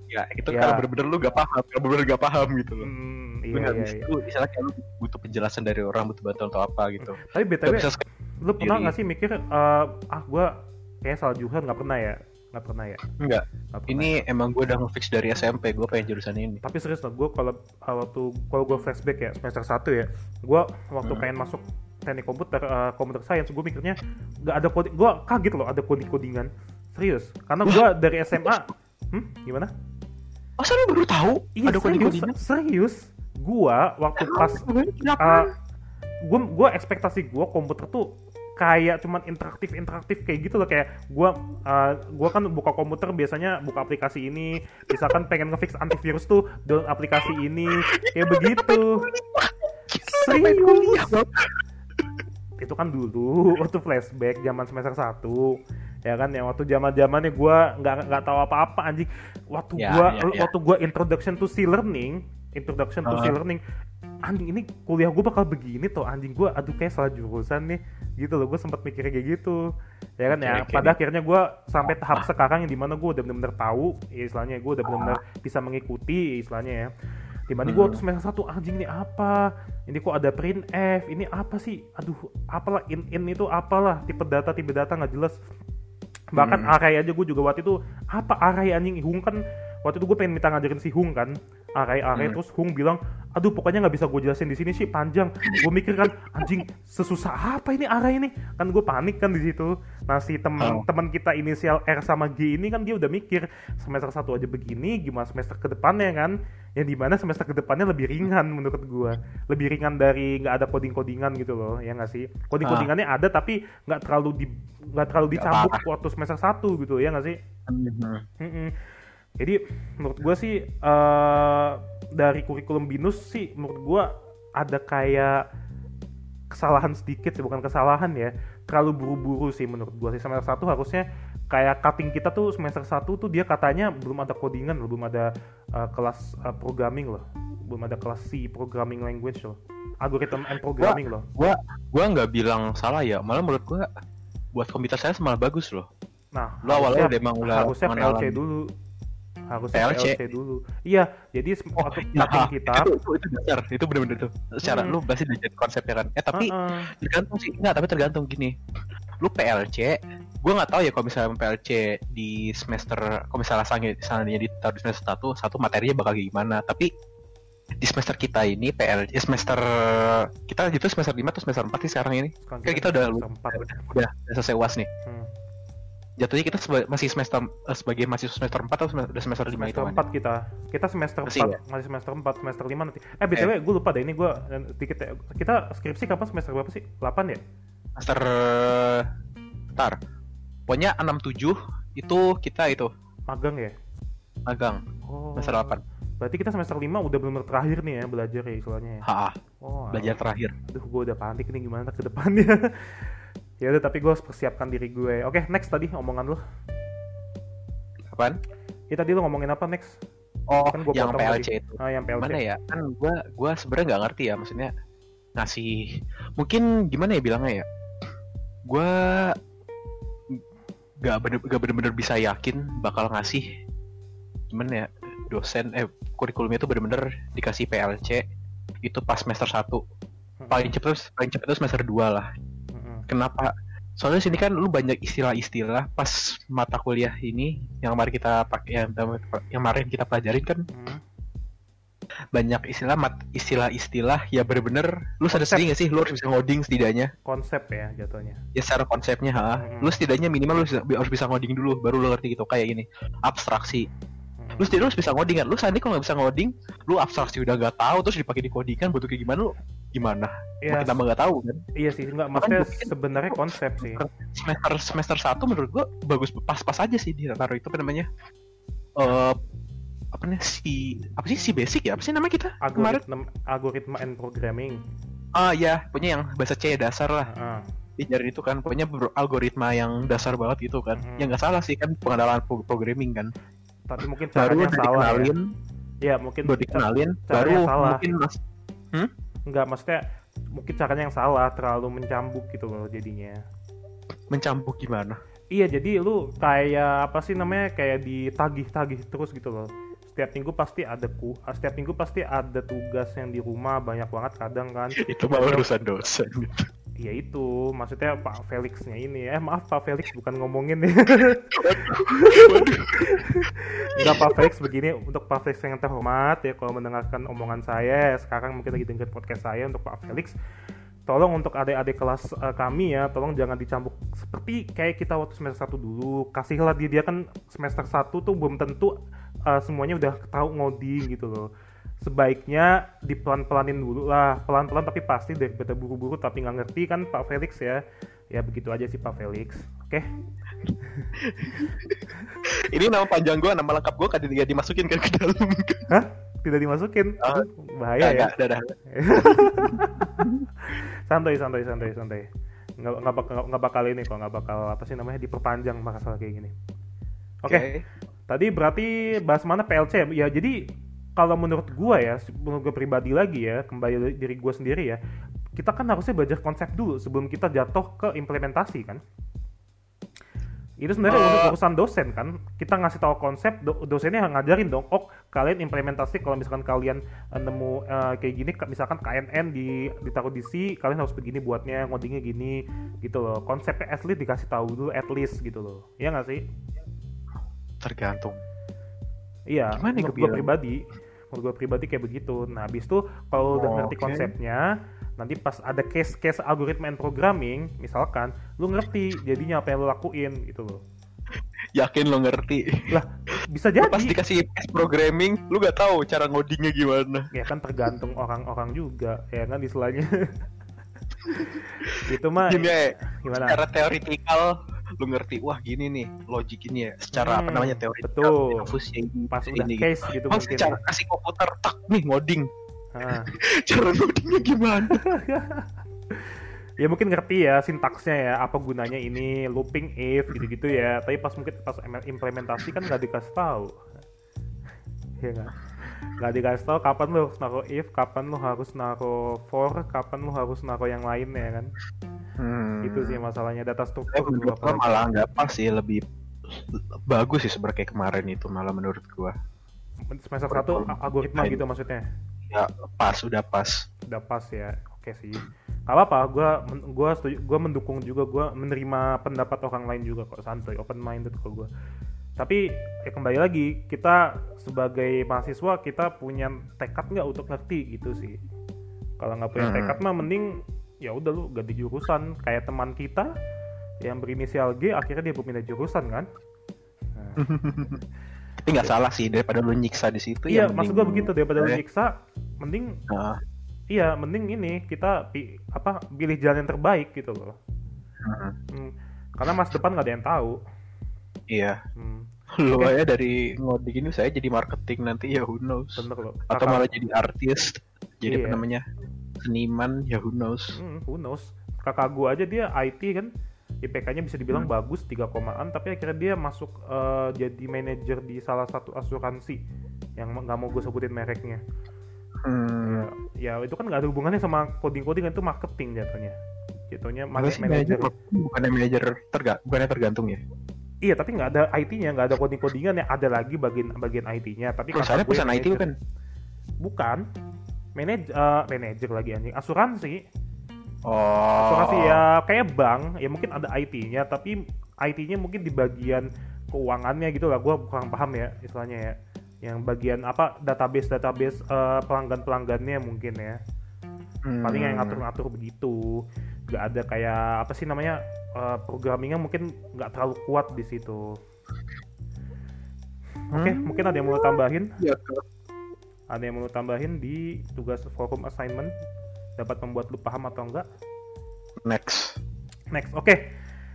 Ya itu Ya. karena bener-bener lu gak paham bener-bener gak paham gitu loh. Hmm, lu iya nggak iya, bisa iya. lu misalnya kayak lu butuh penjelasan dari orang butuh bantuan atau apa gitu. Tapi btw bisa lu pernah nggak sih mikir eh, ah gua kayak salah jurusan nggak pernah ya? Nggak pernah ya? Enggak Nggak pernah. ini emang gue udah ngefix dari SMP gue pengen jurusan ini. Tapi serius loh gue kalau uh, waktu kalau gue flashback ya semester 1 ya gue waktu Hmm. pengen masuk teknik komputer uh, komputer science gue mikirnya nggak ada coding gue kaget loh ada coding codingan. Serius karena gue dari SMA hmm gimana? Masa lu baru tahu iya ada serius codingan? serius gue waktu pas uh, gue gue ekspektasi gue komputer tuh kayak cuman interaktif interaktif kayak gitu loh. Kayak gue uh, gue kan buka komputer biasanya buka aplikasi ini. Misalkan pengen ngefix antivirus tuh download aplikasi ini. Kayak begitu. serius? itu kan dulu waktu flashback zaman semester 1 ya kan yang waktu zaman zamannya gue nggak nggak tahu apa-apa anjing. Waktu Ya, gua ya, ya. waktu gua introduction to C learning introduction to Ah. learning anjing ini kuliah gue bakal begini tuh anjing gue aduh kayak salah jurusan nih gitu loh gue sempat mikirnya kayak gitu. Ya kan ya pada akhirnya gue sampai tahap sekarang yang di mana gue udah bener-bener tahu ya istilahnya gue udah bener-bener bisa mengikuti istilahnya ya. Di mana gue waktu semester satu anjing ini apa? Ini kok ada print F? Ini apa sih? Aduh apalah in in itu apalah? Tipe data tipe data nggak jelas. Bahkan Hmm. array aja gue juga waktu itu apa array anjing? Hung kan waktu itu gue pengen minta ngajarin si Hung kan array Hmm. terus Hung bilang aduh pokoknya nggak bisa gue jelasin di sini sih panjang gue mikir kan anjing sesusah apa ini array ini kan gue panik kan di situ nah si teman Oh. teman kita inisial R sama G ini kan dia udah mikir semester satu aja begini gimana semester ke depannya kan yang di mana semester ke depannya lebih ringan menurut gue lebih ringan dari nggak ada coding codingan gitu loh ya nggak sih coding codingannya ada tapi nggak terlalu di nggak terlalu dicambuk parah. waktu semester satu gitu ya nggak sih Mhm. Mm-mm. Jadi menurut gue sih eh dari kurikulum binus sih menurut gue ada kayak kesalahan sedikit sih bukan kesalahan ya. Terlalu buru-buru sih menurut gue sih. Semester satu harusnya kayak cutting kita tuh semester satu tuh dia katanya belum ada codingan loh, belum ada eh, kelas eh, programming loh. Belum ada kelas C programming language loh. Algorithm and programming loh. Gua gua nggak bilang salah ya. Malah menurut gua buat komputer saya malah bagus loh. Nah Lu awalnya udah emang udah harusnya PLC dulu harusnya PLC? PLC dulu. Iya jadi Oh, waktu ya, kita itu, itu, itu dasar. Itu bener-bener tuh. Secara Hmm. lu pasti belajar konsepnya kan. Eh tapi Heeh. tergantung sih. Enggak tapi tergantung gini. Lu PLC gue nggak tahu ya kalau misalnya PLC di semester kalau misalnya seandainya ditaruh di semester satu satu materinya bakal gimana. Tapi di semester kita ini PLC eh, semester kita itu semester 5 atau semester 4 sih sekarang ini? Sekarang Kayak kita udah semester empat. udah, udah selesai uas nih. Hmm. Jatuhnya kita seba- masih semester eh, sebagai mahasiswa semester 4 atau semester, udah semester 5 itu semester kan? 4 kita. Kita semester Masih 4 masih semester 4 semester 5 nanti. Eh btw gue lupa deh ini gue dikit ya. kita skripsi kapan? Semester berapa sih? 8 ya? Semester tar. Pokoknya 67 itu kita itu. Magang ya? Magang. Oh. Semester 8 berarti kita semester 5 udah benar terakhir nih ya belajar ya istilahnya ya? Ha oh belajar alah. terakhir. Aduh gue udah panik nih gimana ke depannya ya udah tapi gue harus persiapkan diri gue. Oke next tadi omongan lu. Apaan? Ya tadi lu ngomongin apa next? Oh Kan gua yang PLC tadi. itu. Ah yang PLC mana ya? Kan gua gua sebenarnya nggak ngerti ya maksudnya ngasih mungkin gimana ya bilangnya ya? Gua nggak bener nggak bener-bener bisa yakin bakal ngasih gimana ya dosen eh kurikulumnya itu bener-bener dikasih PLC itu pas semester 1 Mm-mm. paling cepet paling cepet itu semester 2 lah. Kenapa? Soalnya sini kan lu banyak istilah-istilah pas mata kuliah ini yang mari kita pakai yang yang kemarin kita pelajarin kan. Mm. banyak istilah mat istilah-istilah ya bener-bener lu sadar sendiri gak sih lu harus bisa ngoding setidaknya? Konsep ya jatuhnya. Ya secara konsepnya ha. Mm-mm. lu setidaknya minimal lu harus bisa ngoding dulu baru lu ngerti gitu. Kayak gini abstraksi. Lu setidaknya harus bisa ngoding kan? Lu sandi kalau nggak bisa ngoding? Lu abstraksi udah nggak tahu terus dipakai di codingan butuh kayak gimana lu gimana? Ya, makin tambah nggak tahu kan? Iya sih enggak maksudnya sebenarnya konsep sih. Semester semester satu menurut gua bagus pas-pas aja sih dia taruh itu apa namanya? Eh apa nih si apa sih? Si basic ya? Apa sih namanya kita kemarin? algoritma algoritma and programming. Ah ya punya yang bahasa C dasar lah. Ah, diajarin itu kan. Pokoknya algoritma yang dasar banget gitu kan. Mhm. ya nggak salah sih kan pengenalan pro- programming kan tapi mungkin baru salah ya. dikenalin. Ya mungkin baru dikenalin caranya baru salah. mungkin mas enggak maksudnya mungkin caranya yang salah terlalu mencambuk gitu loh jadinya. Mencambuk gimana? Iya jadi lu kayak apa sih namanya kayak ditagih-tagih terus gitu loh. Setiap minggu pasti ada ku ah, setiap minggu pasti ada tugas yang di rumah banyak banget kadang kan. Itu mah urusan dosen ya itu maksudnya Pak Felixnya ini eh maaf Pak Felix bukan ngomongin nih Enggak Pak Felix begini untuk Pak Felix yang terhormat ya kalau mendengarkan omongan saya sekarang mungkin lagi dengar podcast saya untuk Pak Felix tolong untuk adik-adik kelas eh, kami ya tolong jangan dicambuk seperti kayak kita waktu semester 1 dulu. Kasihlah dia dia kan semester 1 tuh belum tentu eh, semuanya udah tahu ngoding gitu loh sebaiknya dipelan-pelanin dulu lah. Pelan-pelan tapi pasti daripada buru-buru tapi nggak ngerti kan Pak Felix ya. Ya begitu aja sih Pak Felix. Oke? Ini nama panjang gua nama lengkap gua kan tidak dimasukin kan ke dalam. Tidak dimasukin? Aduh, bahaya ya. nggak, nggak. santai santai santai santai. Nggak nggak bakal nggak bakal ini kok nggak bakal apa sih namanya diperpanjang masalah kayak gini. Oke? Tadi berarti bahas mana PLC ya jadi kalau menurut gua ya menurut gua pribadi lagi ya kembali dari diri gua sendiri ya kita kan harusnya belajar konsep dulu sebelum kita jatuh ke implementasi kan? Itu sebenarnya ur- urusan dosen kan? Kita ngasih tahu konsep do- dosennya ngajarin dong oh kalian implementasi kalau misalkan kalian eh, nemu eh, kayak gini ka- misalkan KNN di ditaruh di C kalian harus begini buatnya ngodingnya gini gitu loh. Konsepnya at least dikasih tahu dulu at least gitu loh. Iya nggak sih? Tergantung. Iya Gimana ya gue pribadi menurut gue pribadi kayak begitu. Nah habis itu kalau udah Oh, ngerti oke. konsepnya nanti pas ada case-case algoritma and programming misalkan lu ngerti jadinya apa yang lu lakuin gitu loh. Yakin lo ngerti. Bisa Lu jadi. pas dikasih programming lu gak tahu cara ngodingnya gimana. Ya kan tergantung orang-orang juga ya kan istilahnya. Itu mah gini ya gimana? Secara teoritikal lu ngerti wah gini nih logik ini ya secara apa Hmm, namanya teori betul. fungsi ini pas ini, udah gitu. case gitu. Mas mungkin. cara kasih komputer tak nih ngoding. Ah. cara ngodingnya gimana? Ya mungkin ngerti ya sintaksnya ya apa gunanya ini looping if gitu-gitu ya. Tapi pas mungkin pas em- implementasi kan nggak dikasih tahu. Ya nggak nggak dikasih tahu kapan lo harus naruh if kapan lo harus naruh for kapan lo harus naruh yang lain ya kan? Hmm. itu sih masalahnya data Eh, struktur dulu menurut gua malah nggak pas sih lebih bagus sih sebenarnya kemarin itu malah menurut gua. Semester satu algoritma gitu maksudnya? Ya pas udah pas. Udah pas ya oke sih. Gak apa-apa gue gua setuju gue mendukung juga gue menerima pendapat orang lain juga kok santai open minded kok gue tapi ya kembali lagi kita sebagai mahasiswa kita punya tekad nggak untuk ngerti gitu sih kalau nggak punya Hmm. tekad mah mending ya udah lu ganti jurusan kayak teman kita yang berinisial G akhirnya dia pindah jurusan kan Nah, tapi nggak salah sih daripada lu nyiksa di situ iya ya maksud mending- gue begitu daripada lu Eh, nyiksa mending nah, Iya, mending ini kita pi- apa pilih jalan yang terbaik gitu loh. hmm. Hmm, karena masa depan nggak ada yang tahu Iya. hmm, Lu Oke. aja dari ngoding ini saya jadi marketing nanti ya who knows. bener loh Atau Kakak- malah jadi artis, jadi apa Iya. namanya seniman ya who knows. Hmm, who knows? Kakak gua aja dia IT kan, IPK-nya bisa dibilang Hmm. bagus 3 komaan, tapi akhirnya dia masuk eh, jadi manajer di salah satu asuransi yang nggak mau gue sebutin mereknya. Hmm. Ya itu kan nggak ada hubungannya sama coding-coding itu marketing jatuhnya. Jatuhnya manajer. bukannya manajer terga bukannya tergantung ya? Iya, tapi nggak ada IT-nya, nggak ada coding-codingan yang ada lagi bagian bagian IT-nya. Tapi gue perusahaan IT kan? Bukan. Manajer, manajer lagi anjing. Asuransi. Oh. asuransi ya kayak bank ya mungkin ada IT-nya tapi IT-nya mungkin di bagian keuangannya gitu lah gue kurang paham ya istilahnya ya yang bagian apa database database pelanggan pelanggannya mungkin ya Hmm. paling yang ngatur-ngatur begitu nggak ada kayak apa sih namanya eh, programmingnya mungkin nggak terlalu kuat di situ oke Hmm. mungkin ada yang mau tambahin Ya, ada yang mau tambahin di tugas forum assignment dapat membuat lu paham atau enggak next. Next, oke.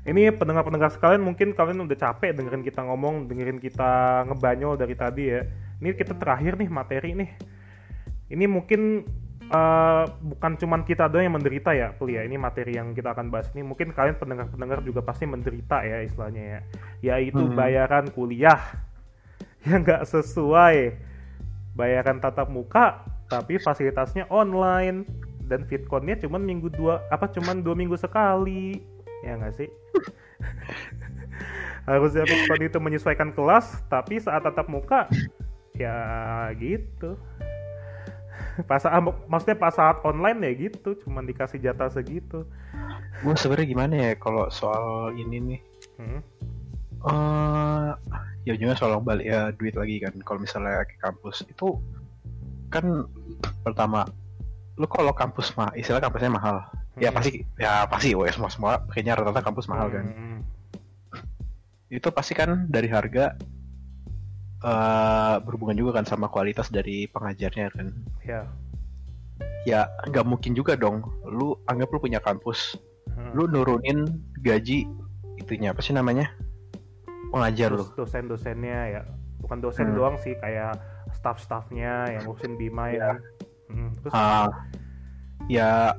Ini pendengar-pendengar sekalian mungkin kalian udah capek dengerin kita ngomong, dengerin kita ngebanyol dari tadi ya. Ini kita terakhir nih materi nih. Ini mungkin eh, bukan cuman kita doang yang menderita ya, Pul ya. Ini materi yang kita akan bahas ini. Mungkin kalian pendengar-pendengar juga pasti menderita ya istilahnya ya. Yaitu Hmm. bayaran kuliah yang nggak sesuai. Bayaran tatap muka, tapi fasilitasnya online dan fitconnya cuman minggu dua apa cuman dua minggu sekali ya nggak sih harusnya fitcon itu menyesuaikan kelas tapi saat tatap muka ya gitu pas ah, maksudnya pas saat online ya gitu cuman dikasih jatah segitu Gue sebenarnya gimana ya kalau soal ini nih? Hmm. eh ya juga soal balik ya duit lagi kan. Kalau misalnya ke kampus itu kan pertama lu kalau kampus mah istilah kampusnya mahal ya Hmm. pasti ya pasti wes semua semua kayaknya rata-rata kampus mahal kan Hmm. itu pasti kan dari harga eh berhubungan juga kan sama kualitas dari pengajarnya kan. Ya. Ya nggak mungkin juga dong. Lu anggap lu punya kampus. Hmm. lu nurunin gaji itunya apa sih namanya? Pengajar lu. Dosen-dosennya ya. Bukan dosen Hmm. doang sih kayak staff-staffnya yang ngurusin bima ya, Ya. Hmm, terus? Ah, ya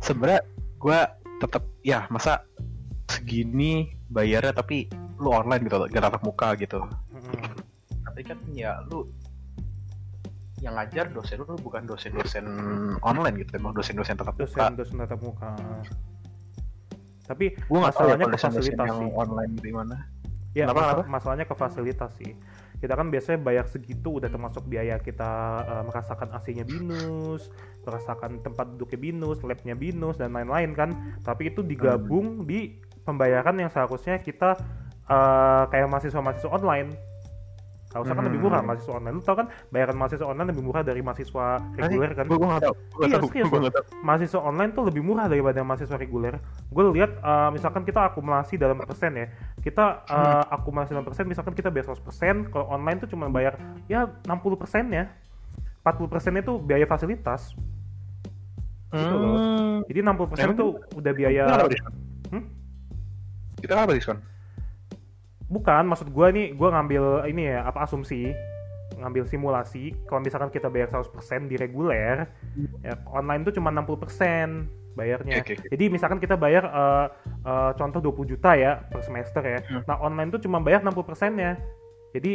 sebenarnya gue tetap ya masa segini bayarnya tapi lu online gitu gak tatap muka gitu hmm, tapi kan ya lu yang ngajar dosen lu bukan dosen-dosen online gitu emang dosen-dosen tatap muka. Dosen dosen tatap muka. Tapi gue nggak tahu ya masalahnya ke dosen-dosen fasilitas yang sih. online gimana ya Kenapa, masa- kenapa? masalahnya ke fasilitas sih. Kita kan biasanya bayar segitu udah termasuk biaya kita eh, merasakan AC-nya binus merasakan tempat duduknya binus labnya binus dan lain-lain kan. Tapi itu digabung di pembayaran yang seharusnya kita eh, kayak mahasiswa-mahasiswa online kalau kan lebih murah Hmm. mahasiswa online lu tau kan bayaran mahasiswa online lebih murah dari mahasiswa reguler kan gue nggak tahu gue Iya, tahu serius tahu mahasiswa online tuh lebih murah daripada mahasiswa reguler. Gue lihat uh, misalkan kita akumulasi dalam persen ya, kita uh, akumulasi dalam persen, misalkan kita bayar 100%, kalau online tuh cuma bayar ya 60 persen ya, 40 persen itu biaya fasilitas. Gitu loh. Hmm. Jadi 60 persen itu udah biaya, Kita Hmm? kita nggak diskon bukan maksud gue nih, gue ngambil ini ya apa asumsi, ngambil simulasi. Kalau misalkan kita bayar 100% di reguler, ya online tuh cuma 60 persen bayarnya. Oke, oke, oke. Jadi misalkan kita bayar eh, eh, contoh 20 juta ya per semester ya. Hmm. Nah, online tuh cuma bayar 60 persennya. Jadi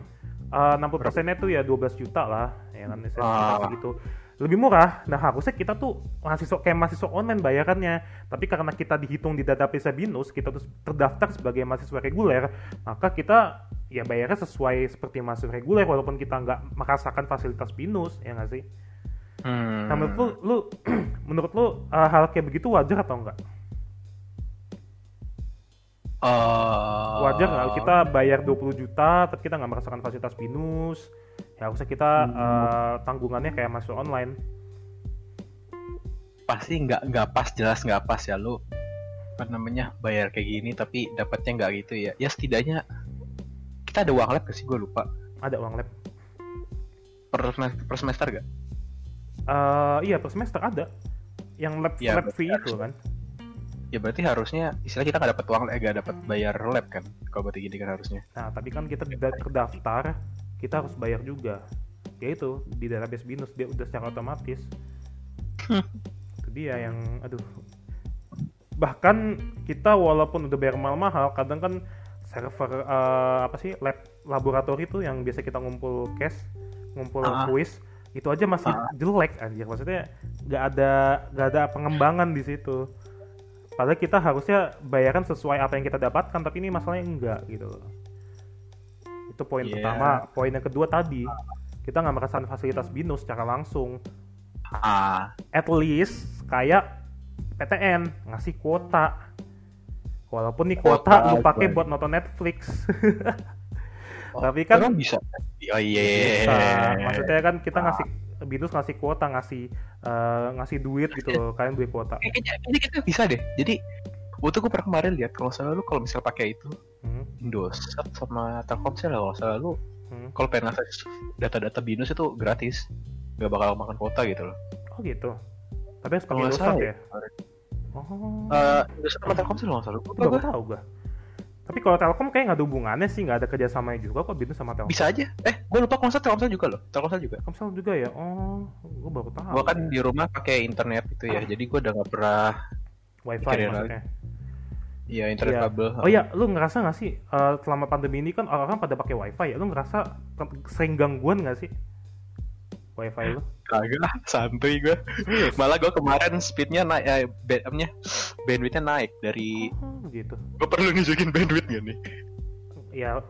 eh, 60 persennya tuh ya 12 juta lah, ya kan sekitar Ah. segitu. Lebih murah. Nah, harusnya kita tuh mahasiswa kayak mahasiswa online bayarannya. Tapi karena kita dihitung di database BINUS, kita tuh terdaftar sebagai mahasiswa reguler, maka kita ya bayarnya sesuai seperti mahasiswa reguler walaupun kita nggak merasakan fasilitas BINUS, ya nggak sih? Hmm. Nah, menurut lu, lu menurut lu uh, hal kayak begitu wajar atau enggak? Eh, Wajar nggak kita bayar 20 juta tapi kita nggak merasakan fasilitas binus? Ya harusnya kita Hmm. uh, tanggungannya kayak masuk online. pasti nggak nggak pas jelas nggak pas ya lu apa namanya bayar kayak gini tapi dapatnya nggak gitu ya ya setidaknya kita ada uang lab gak sih gue lupa Ada uang lab. per, semester- per semester gak? Uh, iya per semester ada. Yang lab Iya, lab fee itu kan. ya berarti harusnya istilah kita nggak dapat uang eh nggak dapat bayar lab kan kalau berarti gini kan harusnya Nah, tapi kan kita tidak terdaftar, kita harus bayar juga. Ya itu di database binus dia udah secara otomatis. Hmm. Itu dia yang aduh. Bahkan kita walaupun udah bayar mahal-mahal, kadang kan server eh, apa sih lab laboratori tuh yang biasa kita ngumpul cash, ngumpul Ah. quiz, itu aja masih Ah. jelek anjir. Maksudnya nggak ada nggak ada pengembangan di situ. Padahal kita harusnya bayaran sesuai apa yang kita dapatkan, tapi ini masalahnya enggak gitu loh. Itu poin Iya. pertama. Poin yang kedua tadi, kita nggak merasakan fasilitas binus secara langsung. ah At least kayak PTN ngasih kuota. Walaupun nih kuota lu pakai buat nonton Netflix. Tapi kan bisa oh iya bisa. Maksudnya kan kita ngasih binus ngasih kuota, ngasih eh, ngasih duit gitu loh. Kalian beli kuota. kayaknya kayaknya kita bisa deh jadi waktu gue pernah kemarin lihat kalau salah lu kalau misal pakai itu Hmm, Indosat sama Telkomsel lah kalau salah lu hmm. kalau pengen akses data-data binus itu gratis nggak bakal makan kuota gitu loh Oh gitu. Tapi harus pakai Indosat ya ya. Oh. Eh, Indosat sama Telkomsel kalau salah baru gua- tahu gua. Tapi kalau Telkom kayak nggak ada hubungannya sih, nggak ada kerjasamanya juga kok binus sama Telkom. bisa aja eh gue lupa salah Telkomsel juga loh Telkomsel juga Telkomsel juga ya. Oh, gua baru tahu. gue kan di rumah pakai internet gitu ya jadi gue udah nggak pernah wifi pikirin maksudnya. ya internet Iya. kabel Oh iya, lu ngerasa nggak sih eh, selama pandemi ini kan orang-orang pada pakai wifi ya? Lu ngerasa sering gangguan nggak sih? Wifi lu? kagak lah, santuy gue malah gue kemarin speednya naik eh, bandwidthnya bandwidthnya naik dari Oh, gitu. gue perlu nunjukin bandwidth gak nih Ya,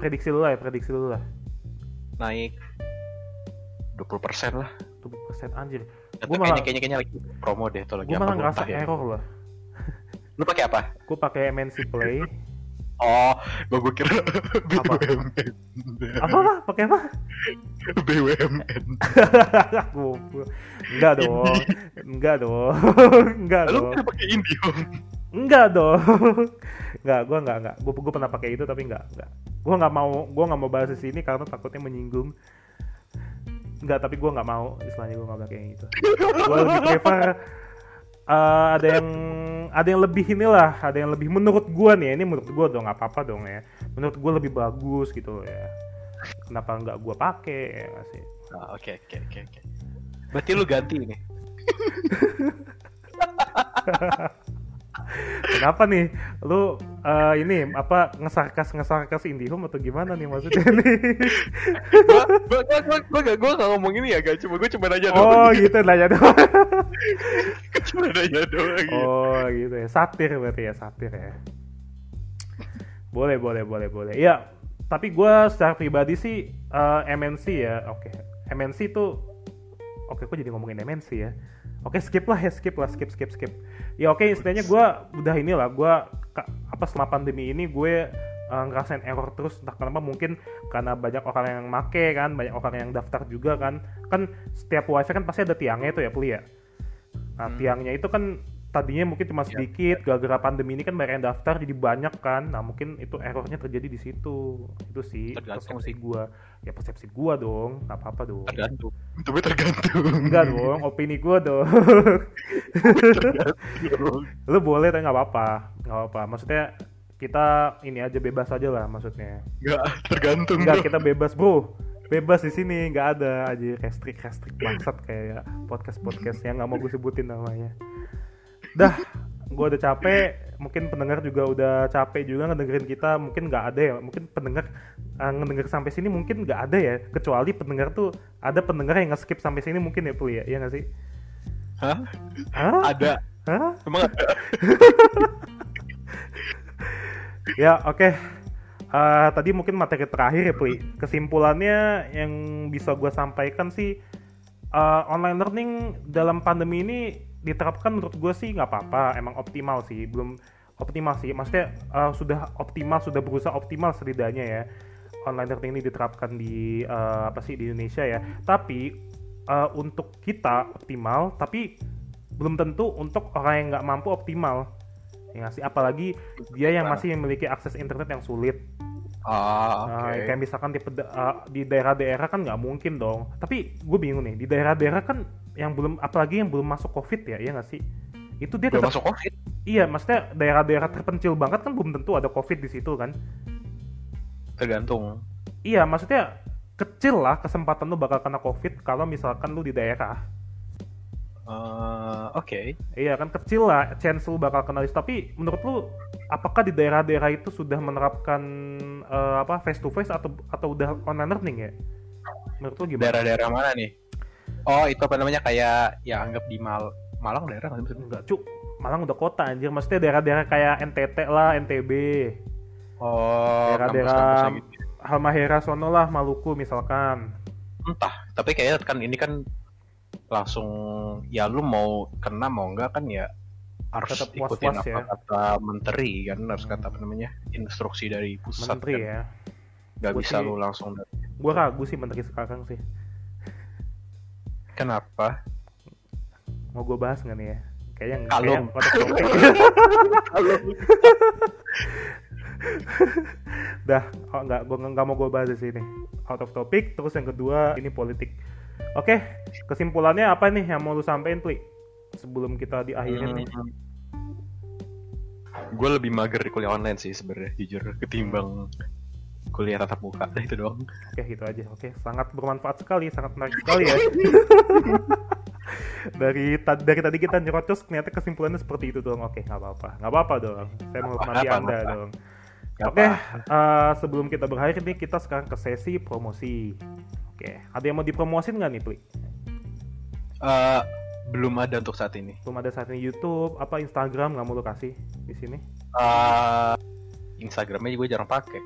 prediksi lu lah ya, prediksi lu lah. naik 20% lah 20% anjir. Gua malah- kayaknya, kayaknya lagi promo deh atau lagi Gue malah ngerasa ya. error lah. Lu pakai apa? Gue pakai MNC Play. Oh, gua gua kira BUMN. apa apa? Pakai apa? BUMN. Enggak dong. Enggak dong. Enggak Lu dong. kan pakai Indihome. Enggak dong. Enggak, gua enggak enggak. Gua gua pernah pakai itu tapi enggak, enggak. Gua enggak mau gua enggak mau bahas di sini karena takutnya menyinggung. Enggak, tapi gua enggak mau istilahnya gua enggak pakai yang itu. Gua lebih prefer eh, ada yang ada yang lebih inilah, ada yang lebih menurut gua nih. Ini menurut gua dong, nggak apa-apa dong ya. Menurut gua lebih bagus gitu ya. Kenapa enggak gua pakai ya nggak sih? Ah, Oke, oke, oke, oke. Berarti lu ganti nih. Kenapa nih? Lu eh, ini apa ngesarkas ngesarkas Indihome atau gimana nih maksudnya nih? gua gua gua gua gua gak gua gak ngomong ini ya, guys. Cuma gua cuma nanya oh doang. gitu nanya doang. cuma nanya doang. gitu. Oh gitu ya, satir berarti ya satir ya. Boleh boleh boleh boleh. Ya, tapi gue secara pribadi sih eh, MNC ya, oke. MNC tuh, oke kok jadi ngomongin MNC ya. Oke skip lah ya skip lah skip skip skip. Ya oke istilahnya gue udah inilah gue apa selama pandemi ini gue eh, ngerasain error terus entah kenapa mungkin karena banyak orang yang make kan banyak orang yang daftar juga kan kan setiap wifi kan pasti ada tiangnya itu ya Pli ya Nah, Hmm. tiangnya itu kan tadinya mungkin cuma Ya. sedikit, gara-gara pandemi ini kan banyak yang daftar jadi banyak kan. Nah, mungkin itu errornya terjadi di situ. Itu sih persepsi gua. Ya persepsi gua dong, nggak apa-apa dong. Tergantung. Tapi tergantung. Enggak dong, opini gua dong. Lu boleh tapi nggak apa-apa, nggak apa-apa. Maksudnya kita ini aja bebas aja lah maksudnya. Enggak, tergantung. Enggak, bro. kita bebas, Bro. Bebas di sini, nggak ada aja restrik-restrik bangsat kayak podcast-podcast yang nggak mau gue sebutin namanya. Dah, gue udah capek. Mungkin pendengar juga udah capek juga ngedengerin kita. Mungkin nggak ada ya. Mungkin pendengar uh, ngedenger sampai sini mungkin nggak ada ya. Kecuali pendengar tuh ada pendengar yang nge-skip sampai sini mungkin ya, Pul ya. Iya nggak sih? Hah? Hah? Ada. Hah? Emang ada? Ya, oke. Eh, tadi mungkin materi terakhir ya, Pli. Kesimpulannya yang bisa gue sampaikan sih, eh, online learning dalam pandemi ini diterapkan menurut gue sih nggak apa-apa, emang optimal sih, belum optimal sih. Maksudnya eh, sudah optimal, sudah berusaha optimal setidaknya ya. Online learning ini diterapkan di eh, apa sih di Indonesia ya. Tapi eh, untuk kita optimal, tapi belum tentu untuk orang yang nggak mampu optimal ya sih apalagi dia yang masih memiliki akses internet yang sulit Ah, Nah, oke. kayak misalkan di, uh, di daerah-daerah kan nggak mungkin dong tapi gue bingung nih di daerah-daerah kan yang belum apalagi yang belum masuk covid ya ya nggak sih? Itu dia Belum tetap masuk covid. iya maksudnya daerah-daerah terpencil banget kan belum tentu ada covid di situ kan? Tergantung. Iya maksudnya kecil lah kesempatan lu bakal kena covid kalau misalkan lu di daerah. Eh, oke. Iya kan kecil lah chance lu bakal kena tapi menurut lu apakah di daerah-daerah itu sudah menerapkan eh, apa face to face atau atau udah online learning ya? Menurut lu gimana? Daerah-daerah mana nih oh itu apa namanya? Kayak ya anggap di Mal Malang daerah nggak sih? Enggak cuk Malang udah kota anjir maksudnya daerah-daerah kayak NTT lah NTB oh Daerah-daerah- gitu. Halmahera sono lah Maluku misalkan. Entah tapi kayaknya kan ini kan langsung ya lu mau kena mau enggak kan ya harus Tetap ikutin was-was apa ya. kata menteri kan harus kata apa namanya instruksi dari pusat menteri kan. ya. Nggak Gua bisa sih- lu langsung dari- gue ragu sih menteri sekarang sih kenapa? Mau gue bahas nggak nih ya? Kayaknya nggak Kalung. of topic. dah oh, nggak gue nggak mau gue bahas di sini. Out of topic terus yang kedua ini politik. Oke kesimpulannya apa nih yang mau lu sampein Pli? Sebelum kita diakhirin. Nih gue lebih mager di kuliah online sih sebenarnya jujur ketimbang kuliah tatap muka Nah, itu doang. Oke gitu aja. Oke sangat bermanfaat sekali sangat menarik sekali ya. Dari ta- dari tadi kita nyerocos ternyata kesimpulannya seperti itu dong oke nggak apa-apa. Nggak apa-apa dong. Saya menghormati anda apa. dong. Oke, eh, sebelum kita berakhir nih, kita sekarang ke sesi promosi. Oke, ada yang mau dipromosin nggak nih, Pli? Eh, belum ada untuk saat ini. Belum ada saat ini. YouTube, apa Instagram nggak mau lu kasih di sini? Eh, Instagramnya gue jarang pakai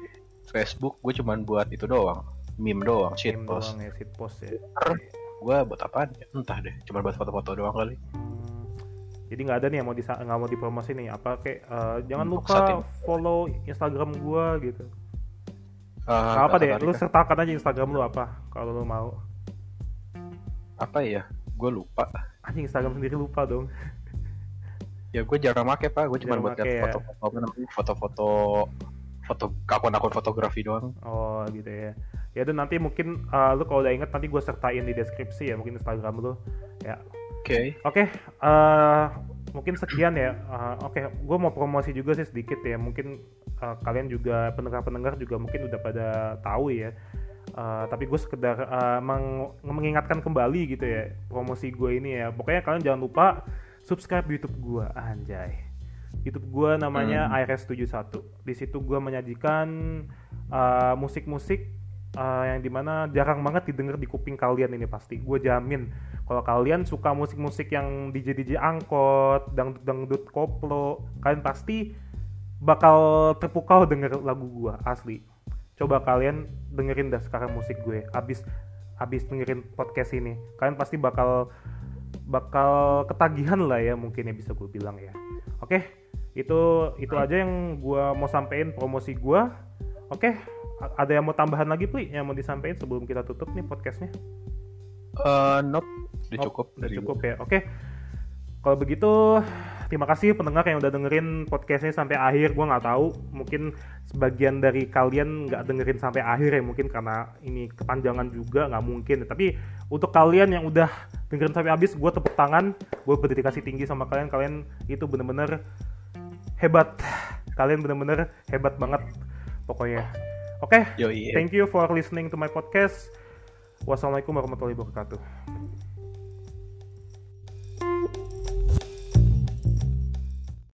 Facebook gue cuman buat itu doang meme doang shit Meme post doang ya, shit post ya. gue buat apaan ya? entah deh cuman buat foto-foto doang kali Hmm, jadi nggak ada nih yang mau disa- nggak mau dipromosi nih. Apa kayak eh, jangan Untuk saat lupa follow Instagram gua gitu. Nggak apa deh, lu kan, sertakan aja Instagram lu apa kalau lu mau. apa ya gue lupa Anjing Instagram sendiri lupa dong. ya gue jarang make pak gue cuma buat ya. foto-foto apa namanya foto-foto foto akun-akun fotografi doang Oh gitu ya. Ya dan nanti mungkin eh, lu kalau udah inget nanti gue sertain di deskripsi ya mungkin Instagram lu. Ya oke Oke, eh, mungkin sekian ya. Eh, Oke, gue mau promosi juga sih sedikit ya. Mungkin eh, kalian juga pendengar-pendengar juga mungkin udah pada tahu ya. Eh, tapi gue sekedar eh, meng- mengingatkan kembali gitu ya promosi gue ini ya. Pokoknya kalian jangan lupa subscribe YouTube gue, anjay. YouTube gue namanya IRS71. Di situ gue menyajikan eh, musik-musik eh, yang di mana jarang banget didengar di kuping kalian ini pasti. Gue jamin kalau kalian suka musik-musik yang DJ DJ angkot, dangdut dangdut koplo, kalian pasti bakal terpukau denger lagu gua asli. Coba kalian dengerin dah sekarang musik gue. Abis abis dengerin podcast ini, kalian pasti bakal bakal ketagihan lah ya mungkin ya bisa gue bilang ya. Oke, itu itu aja yang gua mau sampein promosi gua. Oke, a- ada yang mau tambahan lagi Pli yang mau disampaikan sebelum kita tutup nih podcastnya? Eh, nope udah Oh, cukup udah cukup ya. Oke. Kalau begitu terima kasih pendengar yang udah dengerin podcastnya sampai akhir. Gua nggak tahu, mungkin sebagian dari kalian nggak dengerin sampai akhir ya mungkin karena ini kepanjangan juga nggak mungkin. Tapi untuk kalian yang udah dengerin sampai habis, gue tepuk tangan. Gue berdedikasi tinggi sama kalian. Kalian itu bener-bener hebat. Kalian bener-bener hebat banget pokoknya. Oke. Yoi. Thank you for listening to my podcast. Wassalamualaikum warahmatullahi wabarakatuh.